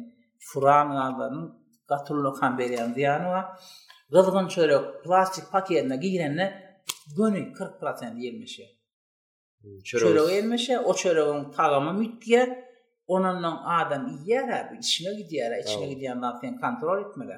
furan gazlarynyň gatullyk hem berýän zyýany bar. Gyzgyn çörek plastik paketine girende göni 40% ýelmeşýär. Çörek ýelmeşýär, o çöregiň tagamy mütýär. Ondan adam iýýär, içine gidýär, içine gidýän zat sen kontrol etmeli.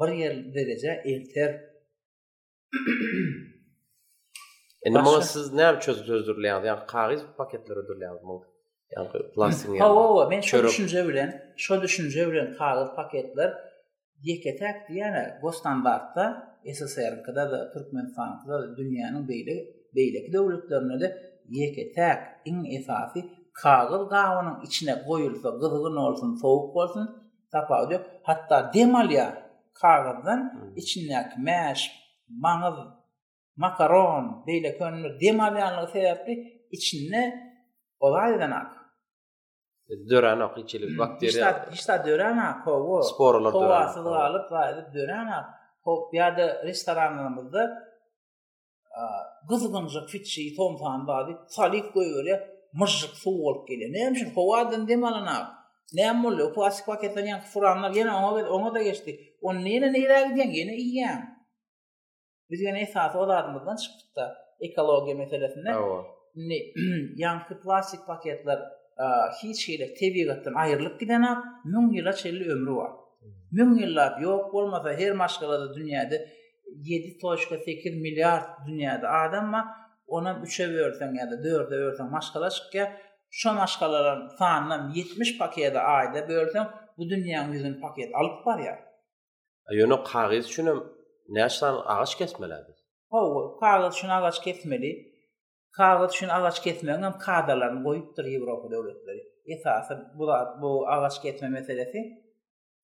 Bir ýer dereje elter. Indi muňa siz näme çözüp çözdürilýär? Ýa kagyz paketleri ödülýär muň. Ýa-da plastik ýa. Hawa, hawa, men şu düşünje bilen, şu düşünje bilen kagyz paketler ýeke-täk diýene gostandartda SSR-iňkide de, Türkmenistanyňkide de, dünýäniň beýle beýleki döwletlerinde de ýeke-täk iň esasy kagyz gabynyň içine goýulsa, gyzgyn bolsun, sowuk bolsun, tapawut ýok. Hatda dem alýar kagyzdan içindäki mäş, maňyz, makaron, beýleki önümler dem alýanlygy sebäpli içinde olaýdan ak. Dörän ak içilik bakteriýa. Hiç zat dörän ak hawa. Sporalar dörän. Howasyz galyp, gaýylyp dörän ak. Hop ýa-da restoranlarymyzda gyzgynjyk fitşi tomsan bady salyp goýberýär myžžyk suw bolup gelýär näme üçin howadan dem alan ak näme boldy plastik paketden ýaňky furanlar ýene oňa gel oňa da geçdi on näme nirä gidýän ýene iýýän biz ýene esasy o zadymyzdan çykdykda ekologiýa meselesinde indi ýaňky plastik paketler hiç hili tebigatdan aýrylyp giden ak müň ýyla çenli ömri bar müň ýyllap ýok bolmasa her maşgalada dünýäde ýedi toçka sekiz milliard dünýäde adam bar, onam üçe bölseň ýa-da dörde bölseň maşgala çykýar. Şo maşgalalaryň sanynam ýetmiş pakede aýda bölseň, bu dünýäň ýüzüni paket alyp barýar. Ýöne kagyz üçin hem näçe sany agaç kesmeli-ä biz? Hawa, kagyz üçin agaç kesmeli. Kagyz üçin agaç kesmegiň hem kadalaryny goýupdyr Ýewropa döwletleri. Esasy bu zat, bu agaç kesme meselesi.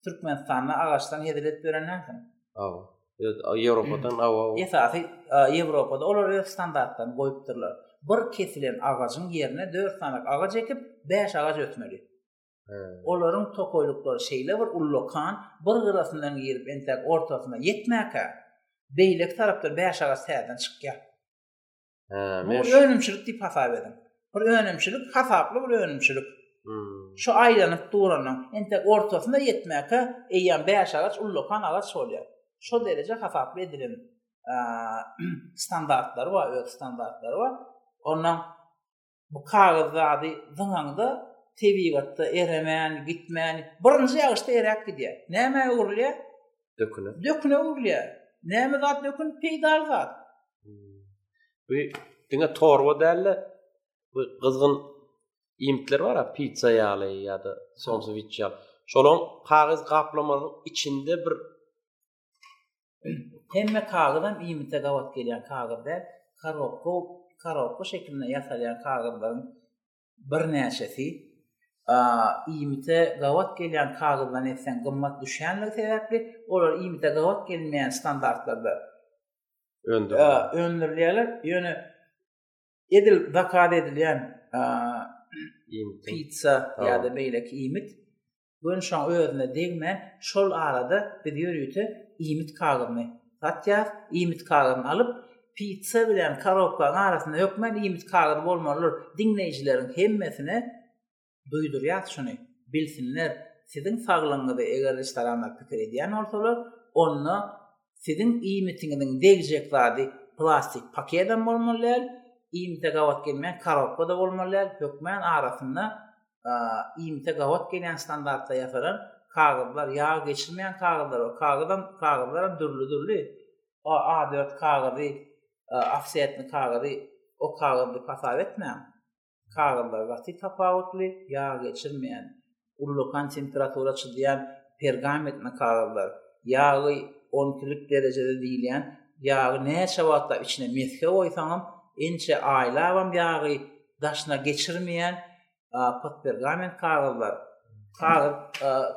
Türkmenistanda agaçdan hedilet beren näsin? Awa. Evet, Ýewropadan hmm. awa. Esasy Ýewropada olar öz standartlaryny goýupdyrlar. Bir kesilen agajyň ýerine 4 sany agaç ekip, 5 agaç ösmeli. Olaryň tokoýlyklary şeýle bir ullakan, bir gyrasyndan girip, entek ortasyna ýetmäkä, beýleki tarapdan 5 agaç täzeden çykýar. Bu önümçilik diýip hasap ediň. Bir önümçilik, hasaply bir önümçilik. Hmm. Şu aýlanyp duranyň, entek ortasyna ýetmäke eýýäm 5 agaç ullakan agaç bolýar. Şu dereje hasaply edilen standartlary bar, öz standartlary bar. Ondan Bu kagyz zady zyňaňda tebigatda eremän, gitmän, birinji ýagyşda eräp gidýär. Nämä öwrülýär? Döküne. Döküne öwrülýär. Näme zat dökün? Peýdaly zat. Hmm. Bu diňe torba däl-de, bu gyzgyn iýmitler bar-a, pizza ýaly ýa-da somswiç ýaly. Şolaň kagyz gaplamagyň içinde bir Hemme kagyzam iýmite gabat gelýän kagyz däl. Karobka, karobka şekilinde ýasalýan kagyzlaryň birnäçesi iýmite gabat gelýän kagyzdan etseň gymmat düşýänligi sebäpli, olar iýmite gabat gelmeýän standartlarda öndürilýärler. Ýöne edil zakaz edilýän pitsa ýa-da beýleki iýmit Gönşaň özüne degmän, şol arada biz ýörite iýmit kagyzyny satýarys. Iýmit kagyzyny alyp, pitsa bilen korobkanyň arasynda hökmän iýmit kagyzy bolmalydyr. Diňleýjileriň hemmesine duýdurýarys şuny, bilsinler, siziň saglygyňyzy eger restoranlar pikir edýän bolsalar, onda siziň iýmitiňiziň degjek zady plastik paketem bolmaly däl, iýmite gabat gelmeýän korobka-da bolmaly däl, hökmän arasynda iýmite gabat gelýän standartda ýasalan kagyzlar, ýag geçirmeýän kagyzlar, kagyzam kagyzlaram dürli-dürli. A4 kagyzy, ofsetni kagyzy, o kagyzdy hasap etmäň. Kagyzlar gaty tapawutly, ýag geçirmeýän, ullakan temperatura çydýan pergamentni kagyzlar, ýagy on ikilik derejede diýilýän ýagy näçe wagtlap içine mesge goýsaňam, ençe aýlabam ýagy daşyna geçirmeýän postpergament kagyzlar, kagyz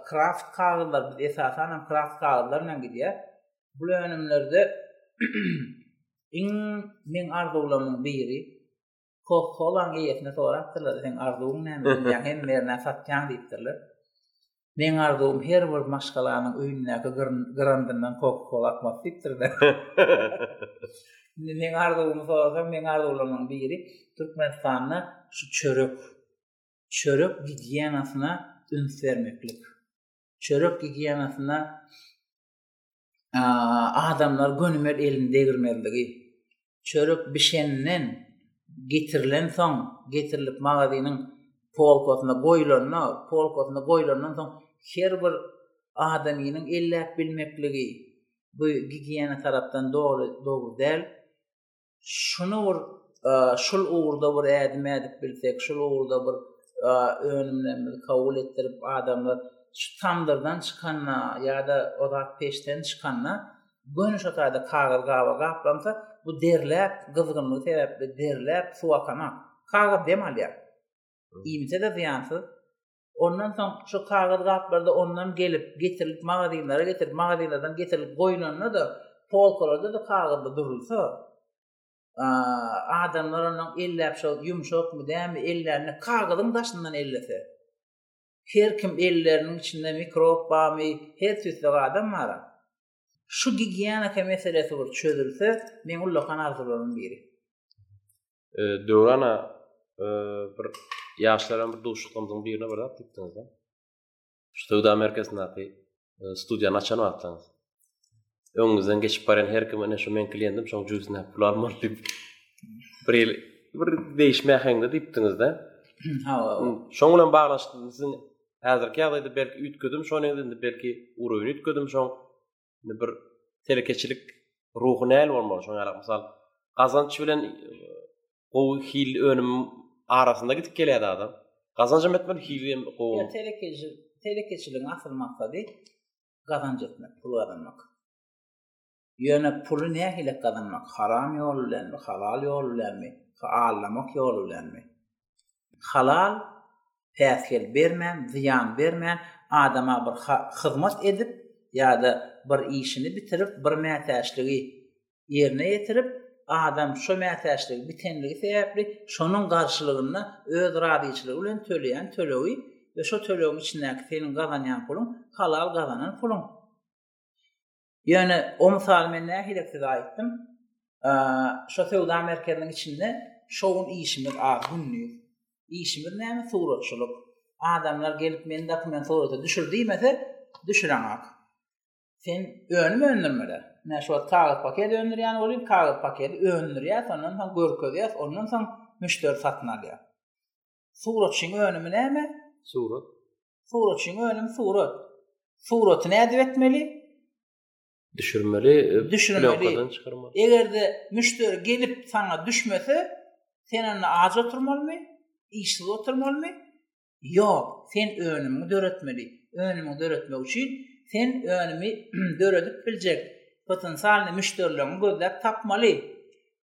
kraft kagyzlar, biz esasan hem kraft kagyzlar bilen gidýär. Bu önümlerde iň men arzuwlamyň biri Coca-Cola-nyň eýesine sorapdyrlar, sen arzuwyň näme? Ýa hem merne satýaň diýipdirler. Meň arzuwym her bir maşgalanyň öýündäki gyrandyndan koka-kola akmasy diýipdir-de. Indi meň arzuwymy sorasaň, meň arzuwlarymyň biri Türkmenistanda şu çörek, çörek gigiýenasyna üns bermeklik. Çörek gigiýenasyna adamlar gönümel elini degirmezligi, çörek bişenden, getirilen soň, getirilip magazynyň polkasyna goýulanda, polkasyna goýulandan soň her bir adamynyň elläp bilmekligi, bu gigiýena tarapdan doly dogry däl. şuny bir e, şul ugurda bir ädim ädip bilsek, şul ugurda bir e, önümlerimizi kabul etdirip adamlar şu tamdyrdan çykanda ýa-da ozat peşden çykanda göni şu taýda kagyz gaba gaplansa, bu derläp, gyzgynlygy sebäpli derläp, suw akana, kagyz dem alýar. Iýmite-de zyýansyz, Ondan soň şu kagyz gaplarda ondan gelip, getirilip magazinlere getirip, magazinlerden getirilip goýlanda-da, polkalarda-da kagyzda durulsa, adamlar ondan elläp şol ýumşakmy, dämi ellände kagyzyň daşyndan ellese. Her kim elleriniň içinde mikrob barmy, her tüýsek adam bar. Şu gigiýenika meselesi bir çözülse, meň ullakan arzuwlarymyň biri. Döwrana bir ýaşlaryň bir duşuşyklarymyzyň birine bir zat diýipdiňiz da. Şu söwda merkezindäki studiýany açan wagtlaryňyz. Öňüňizden geçip barýan her kim ene şu men klientim, şoň jüýsüne pul almaly diýip. Bir ýyl bir değişme äheňde diýipdiňiz da. Ha. Şoň bilen baglaşykly siziň häzirki ýagdaýda belki üýtgedim şony indi belki urugyny üýtgedim şoň Indi bir telekeçilik ruhy näl bolmaly? Şoňa ýarak mysal, gazanç bilen e, gowy hil önüm arasynda gidip gelýär adam. Gazanç hem etmeli, hil hem gowy. Ya telekeçi, telekeçiligiň asyl maksady gazanç etmek, pul gazanmak. Ýöne puly nähili gazanmak? Haram ýol bilenmi, halal ýol bilenmi, hallamak ýol bilenmi? Halal, päsgel bermän, zyýan bermän, adama bir hyzmat edip ýa-da bir işini bitirip, bir mätäçligi ýerine ýetirip, adam şo mätäçligi bitenligi sebäpli şonuň garşylygynda öz razyçylygy bilen töleýän tölegi we şo tölegiň içindäki seniň gazanýan puluň halal gazanan puluň. Ýöne o mysaly men nähilek size aýtdym. Şo söwda merkeziniň içinde şowun işimiz az günlük. Işimiz näme suratçylyk. Adamlar gelip meni dokument surata düşür diýmese, düşüreňok. Sen önüm öndürmeli. Men şu wagt kagyz paket öndürýän bolýan, kagyz paketi öndürýär, ondan soň görkezýär, ondan soň müşderi satyn alýar. Suratçyň önümi näme? Surat. Suratçyň önümi surat. Suraty nädip etmeli? Düşürmeli, e, düşürmeli. Çykarmaly. Eger-de müşderi gelip sana düşmese, sen onda aç oturmalymy? Işsiz oturmalymy? Ýok, sen önümi döretmeli. Önümi döretmek üçin sen önümi döredip biljek potensialny müşderileriňi gözläp tapmaly.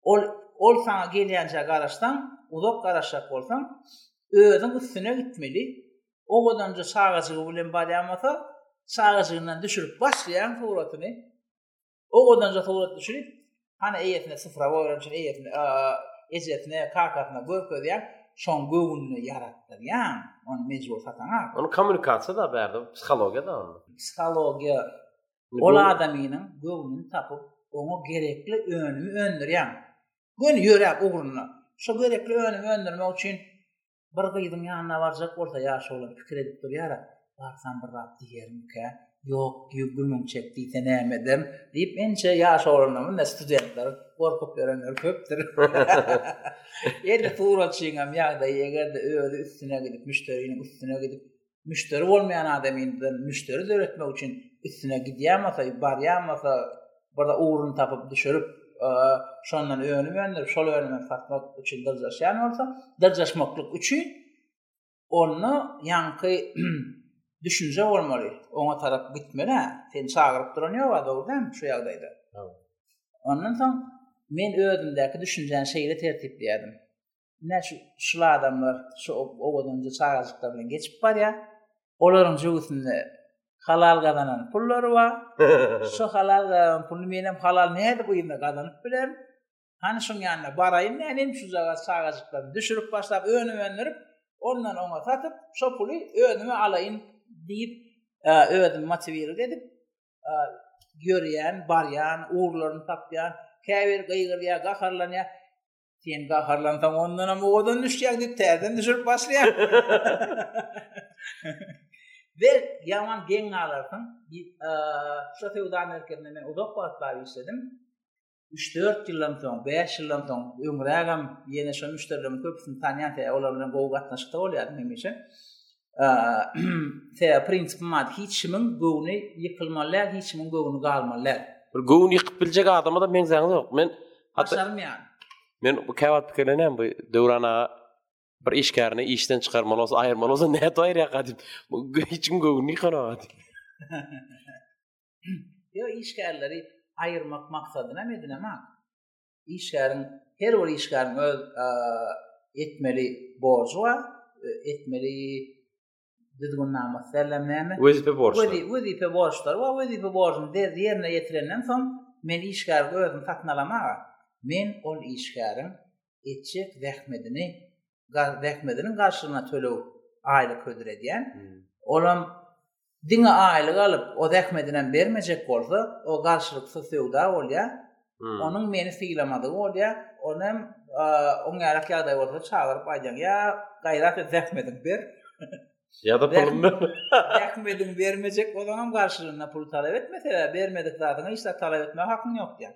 Ol ol saňa gelýänçä garaşsaň, uzak garaşjak bolsaň, özüň üstüne gitmeli. Owadanja çagajygy bilen barýamasa, çagajygyndan düşürip başlaýaň suratyny. Owadanja surat düşürip, hany eýesine syfra goýan üçin eýesine, ejesine, kakasyna görkezýäň, şoň göwnüne ýaratdyrýaň, ony mejbur sataňa. Ony kommunikasiýa-da bärde, psihologiýa-da ony. Psihologiýa Ol adamynyň göwnüni tapyp, oňa gerekli önümi öndürýän. Göni ýöräp ugrunda. Şo gerekli önümi öndürmek üçin bir gyzyň ýanyna barjak bolsa ýaş oglan pikir edip durýar-a, Barsam bir zat diýermikä? Ýok, diýu, gümüň çek diýse näme ederin? diýip ençe ýaş oglanlar, munda studentler gorkup ýörenler köpdür. Indi suratçynyňam ýagdaýy eger-de özi üstüne gidip, müşderiniň üstüne gidip, müşderi bolmaýan adam indi müşderi döretmek üçin üstüne gidýärmese, barýarmese, bir ugrun tapyp düşürip, şondan önüm öndürip, şol önümi satmak üçin dyrjaşýan bolsa, dyrjaşmaklyk üçin onda ýaňky düşünje bolmaly, oňa tarap gitmeli, seni çagyryp duran ýok, dogry däl, şu ýagdaýda. Ondan soň men özümdäki düşünjäni şeýle tertipleýärdim. Ine şu şul adamlar şu owadanja çagajyklar bilen geçip barýar. Olaryň jöwüsinde halal gazanan pullary bar. şu halal gazanan puly men hem halal näde bu ýerde gazanyp bilerin. Hany şuň ýanyna baraýyn nänem şu jaga çagajyklary düşürip başlap önüm öndürip, ondan oňa satyp, şu puly özüme alaýyn diýip, özüm motiwirlik edip ýörýän, barýan, ugurlaryny tapýan, käbir gygyryýar, gaharlanýar. Sen gaharlansaň ondan hem owadan düşýär diýip täzeden düşürip başlaýar. Ve yaman geň galarsyň. Şu söwda merkezinde men uzak wagtlap işledim. 3-4 ýyldan soň, 5 ýyldan soň öňrägem ýene şu müşderileriň köpüsini tanýan, tä olar bilen gowy gatnaşykda bolýardym hemişe. Eee, prinsipi mat, hiç kimiň göwni ýykylmaly däl, hiç kimiň göwni galmaly däl. Bir göwün ýykyp biljek adama da meňzäňiz ýok. Men başarmaýan. Men bu käwagt pikirlenýän bu Döwran aga bir işgärini işden çykarmaly bolsa, aýyrmaly bolsa nädip aýyrýar gadyp. Bu hiç kim göwün ýykanok. Yo işgärleri aýyrmak maksadyna medine mak. işgäriň her bir işgäriň öz etmeli borjy bar, etmeli düzgünnama derler näme? Wezipe borçlary. Wezipe borçlary we wezipe borcuny ýerine ýetirenden soň men işgäri özüm satyn alamaga, men ol işgäriň etjek zähmetini zähmetiniň garşylygyna töleg aýlyk hödür edýän. Olam diňe aýlyk alyp, o zähmetinem bermejek bolsa, o garşylyksyz söwda bolýar. Onuň meni sylamadygy bolýar. Ony hem oň ýarak ýagdaý bolsa çagyryp aýdýaň, ýa gaýrat et zähmediňi ber. Ýa-da pulumy berme. Zähmediňi bermejek bolsaňam garşylygynda pul talap etme, sebäbi bermedik zadyňy hiç zat talap etmäge hakyň ýok diýýär.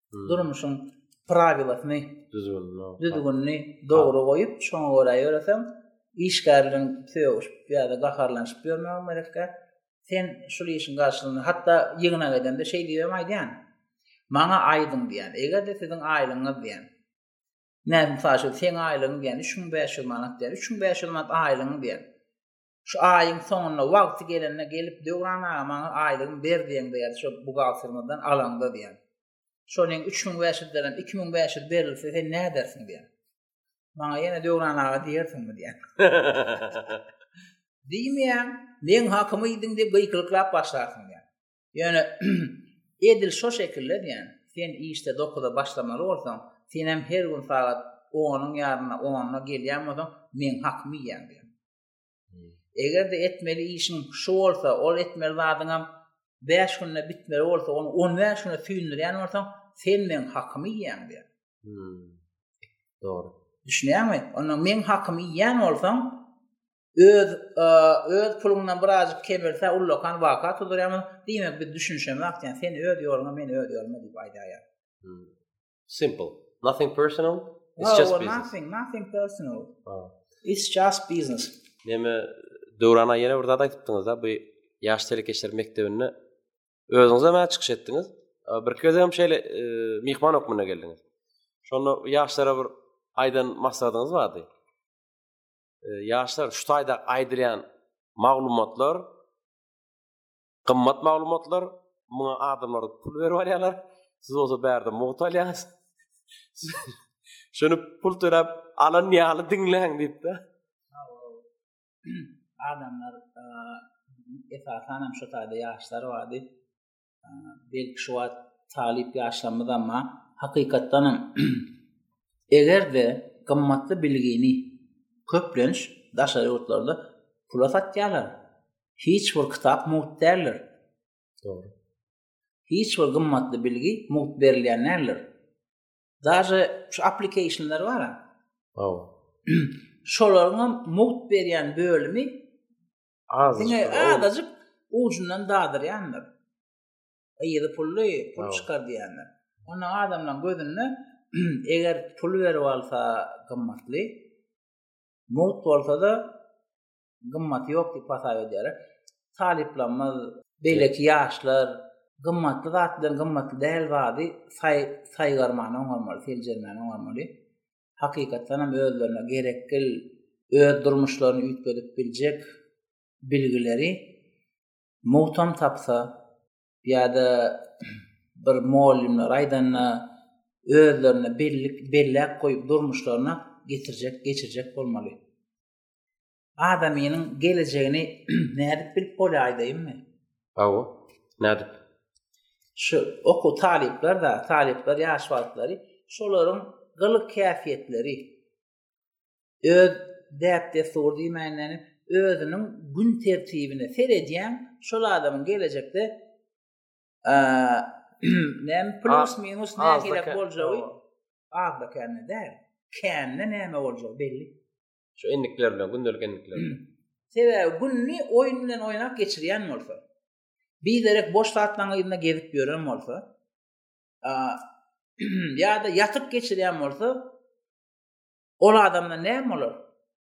durmuşyň prawilasyny, düzgünini dogry goýup, şoňa görä ýöreseň, işgärleriň sögüşip ýa-da gaharlanyşyp ýörmegi merekkä. Sen şul işiň garşylygynda, hatda ýygna gedende şeý diýip hem aýdýan. Maňa aýdyň diýen. Eger-de siziň aýlygyňyz diýen. Näme, mysal üçin, seň aýlygyň diýen 3500 manat diýen. 3500 manat aýlygyň diýen. Şu aýyň soňunda wagty gelende gelip Döwran aga maňa aýlygymy ber diýeň diýýärdi şo buhgaltermizden alaňda diýýär. Şonuň üç müň bäş ýüzlerem iki müň bäş ýüz berilse sen nädersiň diýýär. Maňa ýene Döwran aga diýersiňmi diýýär. Diýmeýän, meň hakymy iýdiň diýip gykylyklap başlarsyň diýýär. Ýöne edil şo şekilde diýýär. Sen işde dokuza başlamaly bolsaň, senem her gün sagat onyň ýaryna, onuna gelýän bolsaň, meň hakymy iýýäň diýýär. Eger-de etmeli işiň şu bolsa, ol etmeli zadyňam 5 günde bitmeli bolsa, ony 15 güne süýndürýän bolsaň, sen meň hakymy iýýäň diýär. Hmm. Dogry. Düşünýäňmi? Onda meň hakymy iýýän bolsaň, öz e, öz pulundan birazjyk kemelse, ullakan waka tuzurýarmy? Diýmek, biz düşünişemok diýen. Sen öz ýoluna, men öz ýoluma diýip aýdaýar. Hmm. Simple. Nothing personal. It's oh, just well, business. Nothing, nothing personal. Oh. It's just business. Neme Döwran aýa ýene bir zat aýdypdyňyz-da, bu ýaş telekeçiler mekdebinde özüňiz hem çykyş etdiňiz. Bir köz hem şeýle e, myhman hökmünde geldiňiz. Şonda ýaşlara bir aýdan maslahatyňyz bardy. E, ýaşlar şu taýda aýdylýan maglumatlar Gymmat maglumatlar, muňa adamlar pul berip alýarlar. Siz bolsa bärde mugt alýaňyz. Şuny pul töläp alan ýaly diňläň diýip-de. Adamlar esasan hem şu taýda ýaşlar bardy. Belki şu wagt talyp ýaşlarymyz amma hakykatdan hem eger-de gymmatly bilgini köplenç daşary ýurtlarda pula satýarlar. Hiç bir kitap mugt däldir. Dogry. Hiç bir gymmatly bilgi mugt berilýän däldir. Daže şu applikationlar bar. Hawa. Şolaryň hem mugt berýän bölümi az. Diňe azajyk ujundan dadyrýandyr. Ýeri pully, pul çykar diýýänler. Onda adamlaryň gözünde eger pul berip alsa gymmatly, mugt bolsa-da gymmaty ýok diýip hasap edýär. Talyplarymyz, beýleki ýaşlar gymmatly zat bilen gymmatly däl zady saý saýgarmany oňarmaly, seljermäni oňarmaly. Hakykatdan hem özlerine gerekli öz durmuşlaryny üýtgedip biljek bilgileri muhtam tapsa ýa-da bir mugallymlar aýdanda özlerine bellik belläp goýup durmuşlaryna getirjek, geçirjek bolmaly. adamynyň gelejegini nädip bilip bolýaýdaýmy? Hawa, nädip? Şu oku talyplar da, talyplar ýaş wagtlary şolaryň gylyk häsiýetleri öz däp dessur diýmänden özüniň gün tertibine seredýän şol adamyň gelejekde näme plus minus näme gerek boljagy azda kände däl. Kände näme boljagy belli. Şu endikler bilen, gündelik endikler bilen. Sebäbi günni oýun bilen oýnap geçirýän bolsa, bizerek boş zatlaryň ýerinde gezip ýören bolsa, ýa-da ýatyp geçirýän bolsa, ol adamda näme bolar?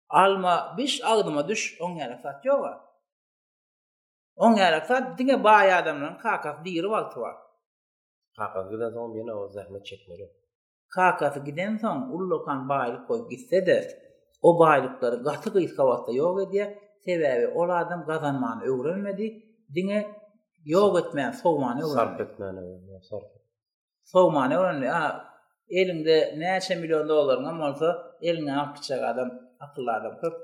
Alma, biş agdyma düş, oň ýaly zat ýok. Oň ýaly zat diňe baý adamlaryň kakasy diri wagty bar. Kakasy giden soň ýene o zähmet çekmeli. Kakasy gidensoň, ullakan baýlyk goýup gitse-de, o baýlyklary gaty gysga wagtda ýok edýär, sebäbi ol adam gazanmany öwrenmedi, diňe ýok etmän, sowmany öwrendi. Sarp etmäni öwrendi, sarp etmän. Sowmany öwrendi. A, eliňde näçe million dollaryňam bolsa, eliňden alyp gitjek adam, akylly adam köp.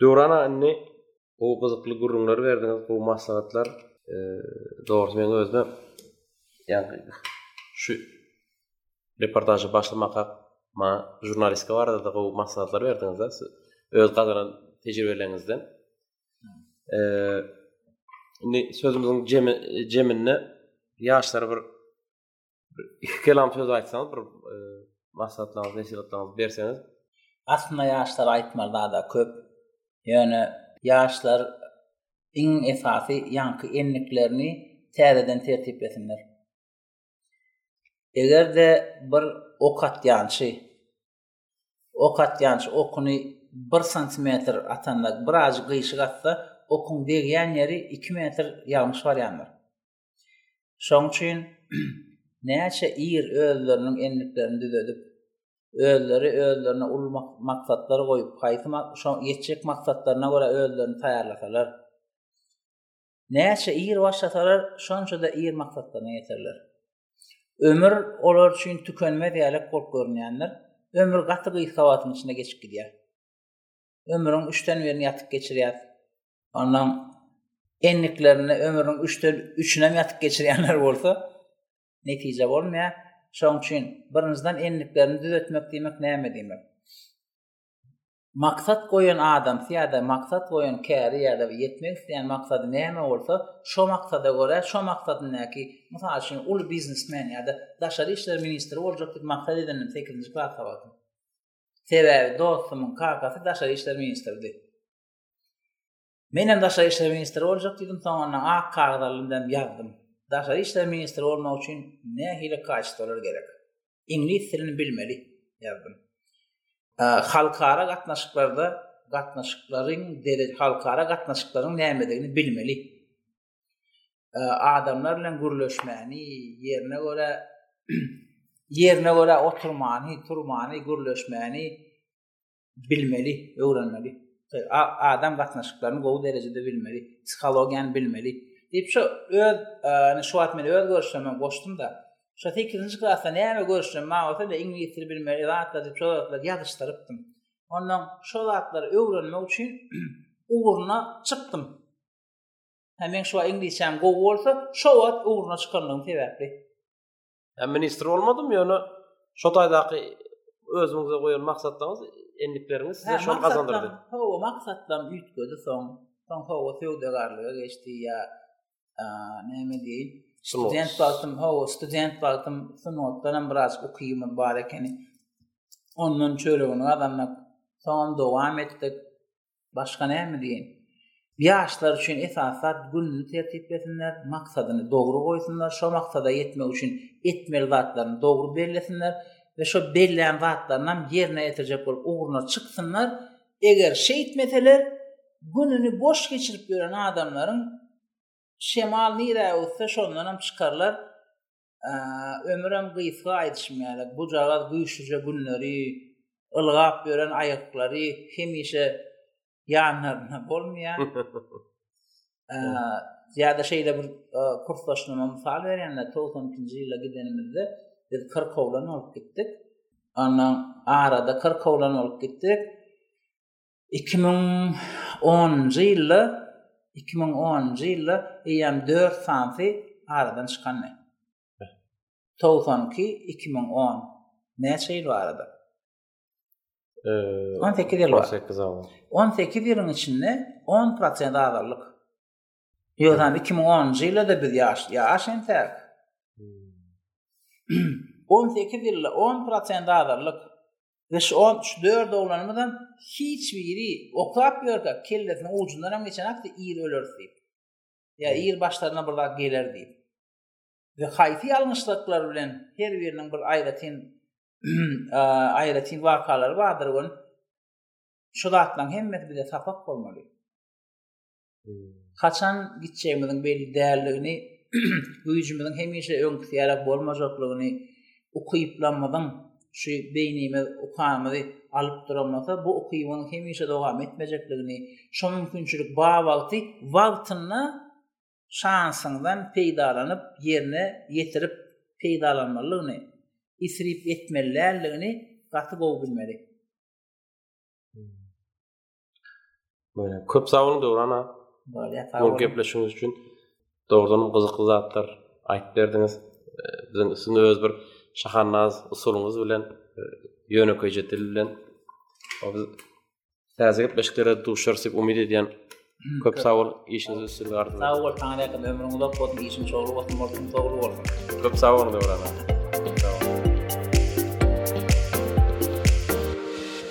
Döwran aga indi gowy gyzykly gürrüňler berdiňiz, gowy maslahatlar. Dogrusy men özde ýagny şu reportažy başlamaka ma žurnalistika barada da gowy maslahatlar berdiňiz da öz gazanan tejribeleriňizden. Eee indi sözümiziň jeminde ýaşlara bir iki kelam söz aýtsaňyz bir e, maslahatlaryňyzy nesihatlaryňyzy berseňiz aslynda ýaşlar aýtmaly zada köp ýöne ýaşlar iň esasy ýaňky endiklerini täzeden tertiplesinler egerde bir ok atýançy ok atýançy okuny bir santimetr atanda bir ajy gyşyk atsa okuň degýän ýeri iki metr ýalňyş barýandyr Şoň üçin näçe ir özleriniň endiklerini düzedip, özleri özlerine uly maksatlar goýup, haýsy şo ýetjek maksatlaryna görä özlerini taýýarlasalar, näçe ir başlasalar, şonça-da ir maksatlaryna ýeterler. Ömür olar üçin tükenmez ýalak bolup görünýändir. Ömür gaty gysga wagtyň içinde geçip gidýär. ömrüň üçden birini ýatyp geçirýär. Ondan endiklerinde ömrüň üçden üçünem ýatyp geçirýänler bolsa, netije bolmaýar. Şoň üçin birinjiden endiklerini düzetmek diýmek näme diýmek? maksat goýan adam ýa-da maksat goýan käri ýa-da ýetmek isleýän maksady näme bolsa, şo maksada görä, şo maksadyndaky, mysal üçin, uly biznesmen ýa-da daşary işler ministri boljak diýip maksat edindim 8-nji klas sawadyny. Sebäbi dostumyň kakasy daşary işler ministridi. Menem daşary işler ministri boljak diýdim, soňandan ak kagyz aldym hem ýazdym. Daşary işler ministri bolmak üçin nähili kaçtolar gerek? Iňlis dilini bilmeli ýazdym. Halkara gatnaşyklarda gatnaşyklaryň halkara gatnaşyklaryň nämedigini bilmeli adamlar bilen gürleşmäni, ýerine görä ýerine görä oturmany, turmany, gürleşmäni bilmeli, öwrenmeli. Adam gatnaşyklaryny gowy derejede bilmeli, psihologiýany bilmeli. Diýip şu öz, ýani şu wagt men öz görüşlerimi goşdum da, şu 8-nji klasda näme görüşlerim bar bolsa, indi iňlis dilini bilmeli, zatlar diýip şu zatlary ýazyşdyrypdym. Ondan şu zatlary öwrenmek üçin ugruna çykdym. Hä meň şuwa iňlisçäm gowy bolsa şo wagt ugruna çykanlygym sebäpli. Hä ministr bolmadym ýöne şo taýdaky özüňize goýan maksatlaryňyz endikleriňiz size şony gazandyrdy. Hawa maksatlarym üýtgedi soň. Soň hawa söwdegarlyga geçdi ýa näme diýin. Student wagtym hawa student wagtym sungatdan hem biraz ukymy bar ekeni. Ondan çöregini gazanmak soňam dowam etdik. Başga näme diýeýin? Ýaşlar üçin esasy zat gününi tertiplesinler, maksadyny dogry goýsunlar, şo maksada ýetmek üçin etmeli zatlaryny dogry bellesinler we şo bellän zatlaryny hem ýerine ýetirjek bolup ugruna çyksynlar. Eger şeýtmeseler, gününi boş geçirip ýören adamlaryň şemal nirä öwüsse şondan hem çykarlar. Ömürem gysga aýdyşym ýaly, bujagaz güýçlüje günleri, ylgap ýören aýaklary hemişe ýanlarynda bolmaýar. Ýa-da şeýle bir kursdaşyma mysal berýänler, 92-nji ýylda gidenimizde biz kyrkowlan bolup gitdik. Ondan arada kyrkowlan bolup gitdik. iki müň onunjy ýylda iki müň onunjy ýylda eýýäm dört sanysy aradan çykandy togsan iki iki müň on näçe ýyl bar arada on sekiz ýyl bar on sekiz ýylyň içinde on prosent azaldyk ýönem iki müň onunjy ýylda biz ýaş ýaş entäk hmm. on sekiz ýylda on prosent azaldyk Beş on şu dört oglanymyzam hiç biri okap ýörkä kellesiniň ujundanam geçenakdy ir öleris diýip. Ýa ir başlaryna bir zat geler diýip. We haýsy ýalňyşlyklar bilen her biriniň bir aýratyn aýratyn wakalary bardyr we şu zatlaryň hemmesi bize sapak bolmaly. Haçan gitjegimiziň belli däldigini, güýjümiziň hemişe öňküsi ýaly bolmajaklygyny, ukyplamyzyň şu beýnimiz ukamyzy alyp duramasa, bu ukybyň hemişe dowam etmejekligini, şo mümkinçilik bar wagty wagtynda şansyňdan peýdalanyp, ýerine ýetirip peýdalanmalydygyny, isrip etmeli däldigini gaty gowy bilmeli. Böyle köp sag bolun Döwrana. Bolýar, sag bolun. Bu gepleşigiňiz üçin dogrudan gyzykly zatlar aýdyp berdiňiz. Biziň üstünde öz bir şahannaz usulyňyz bilen, ýönekeýje dil bilen. Biz täze gepleşiklere duşarys diýip umyt edýän. Köp sag bol, işiňiz üstün gardyň. Sag bol, saňa näme ömrüň uzak bolsun, işiň şowly bolsun, bolsun, dogry bolsun. Köp sag bol, Döwrana.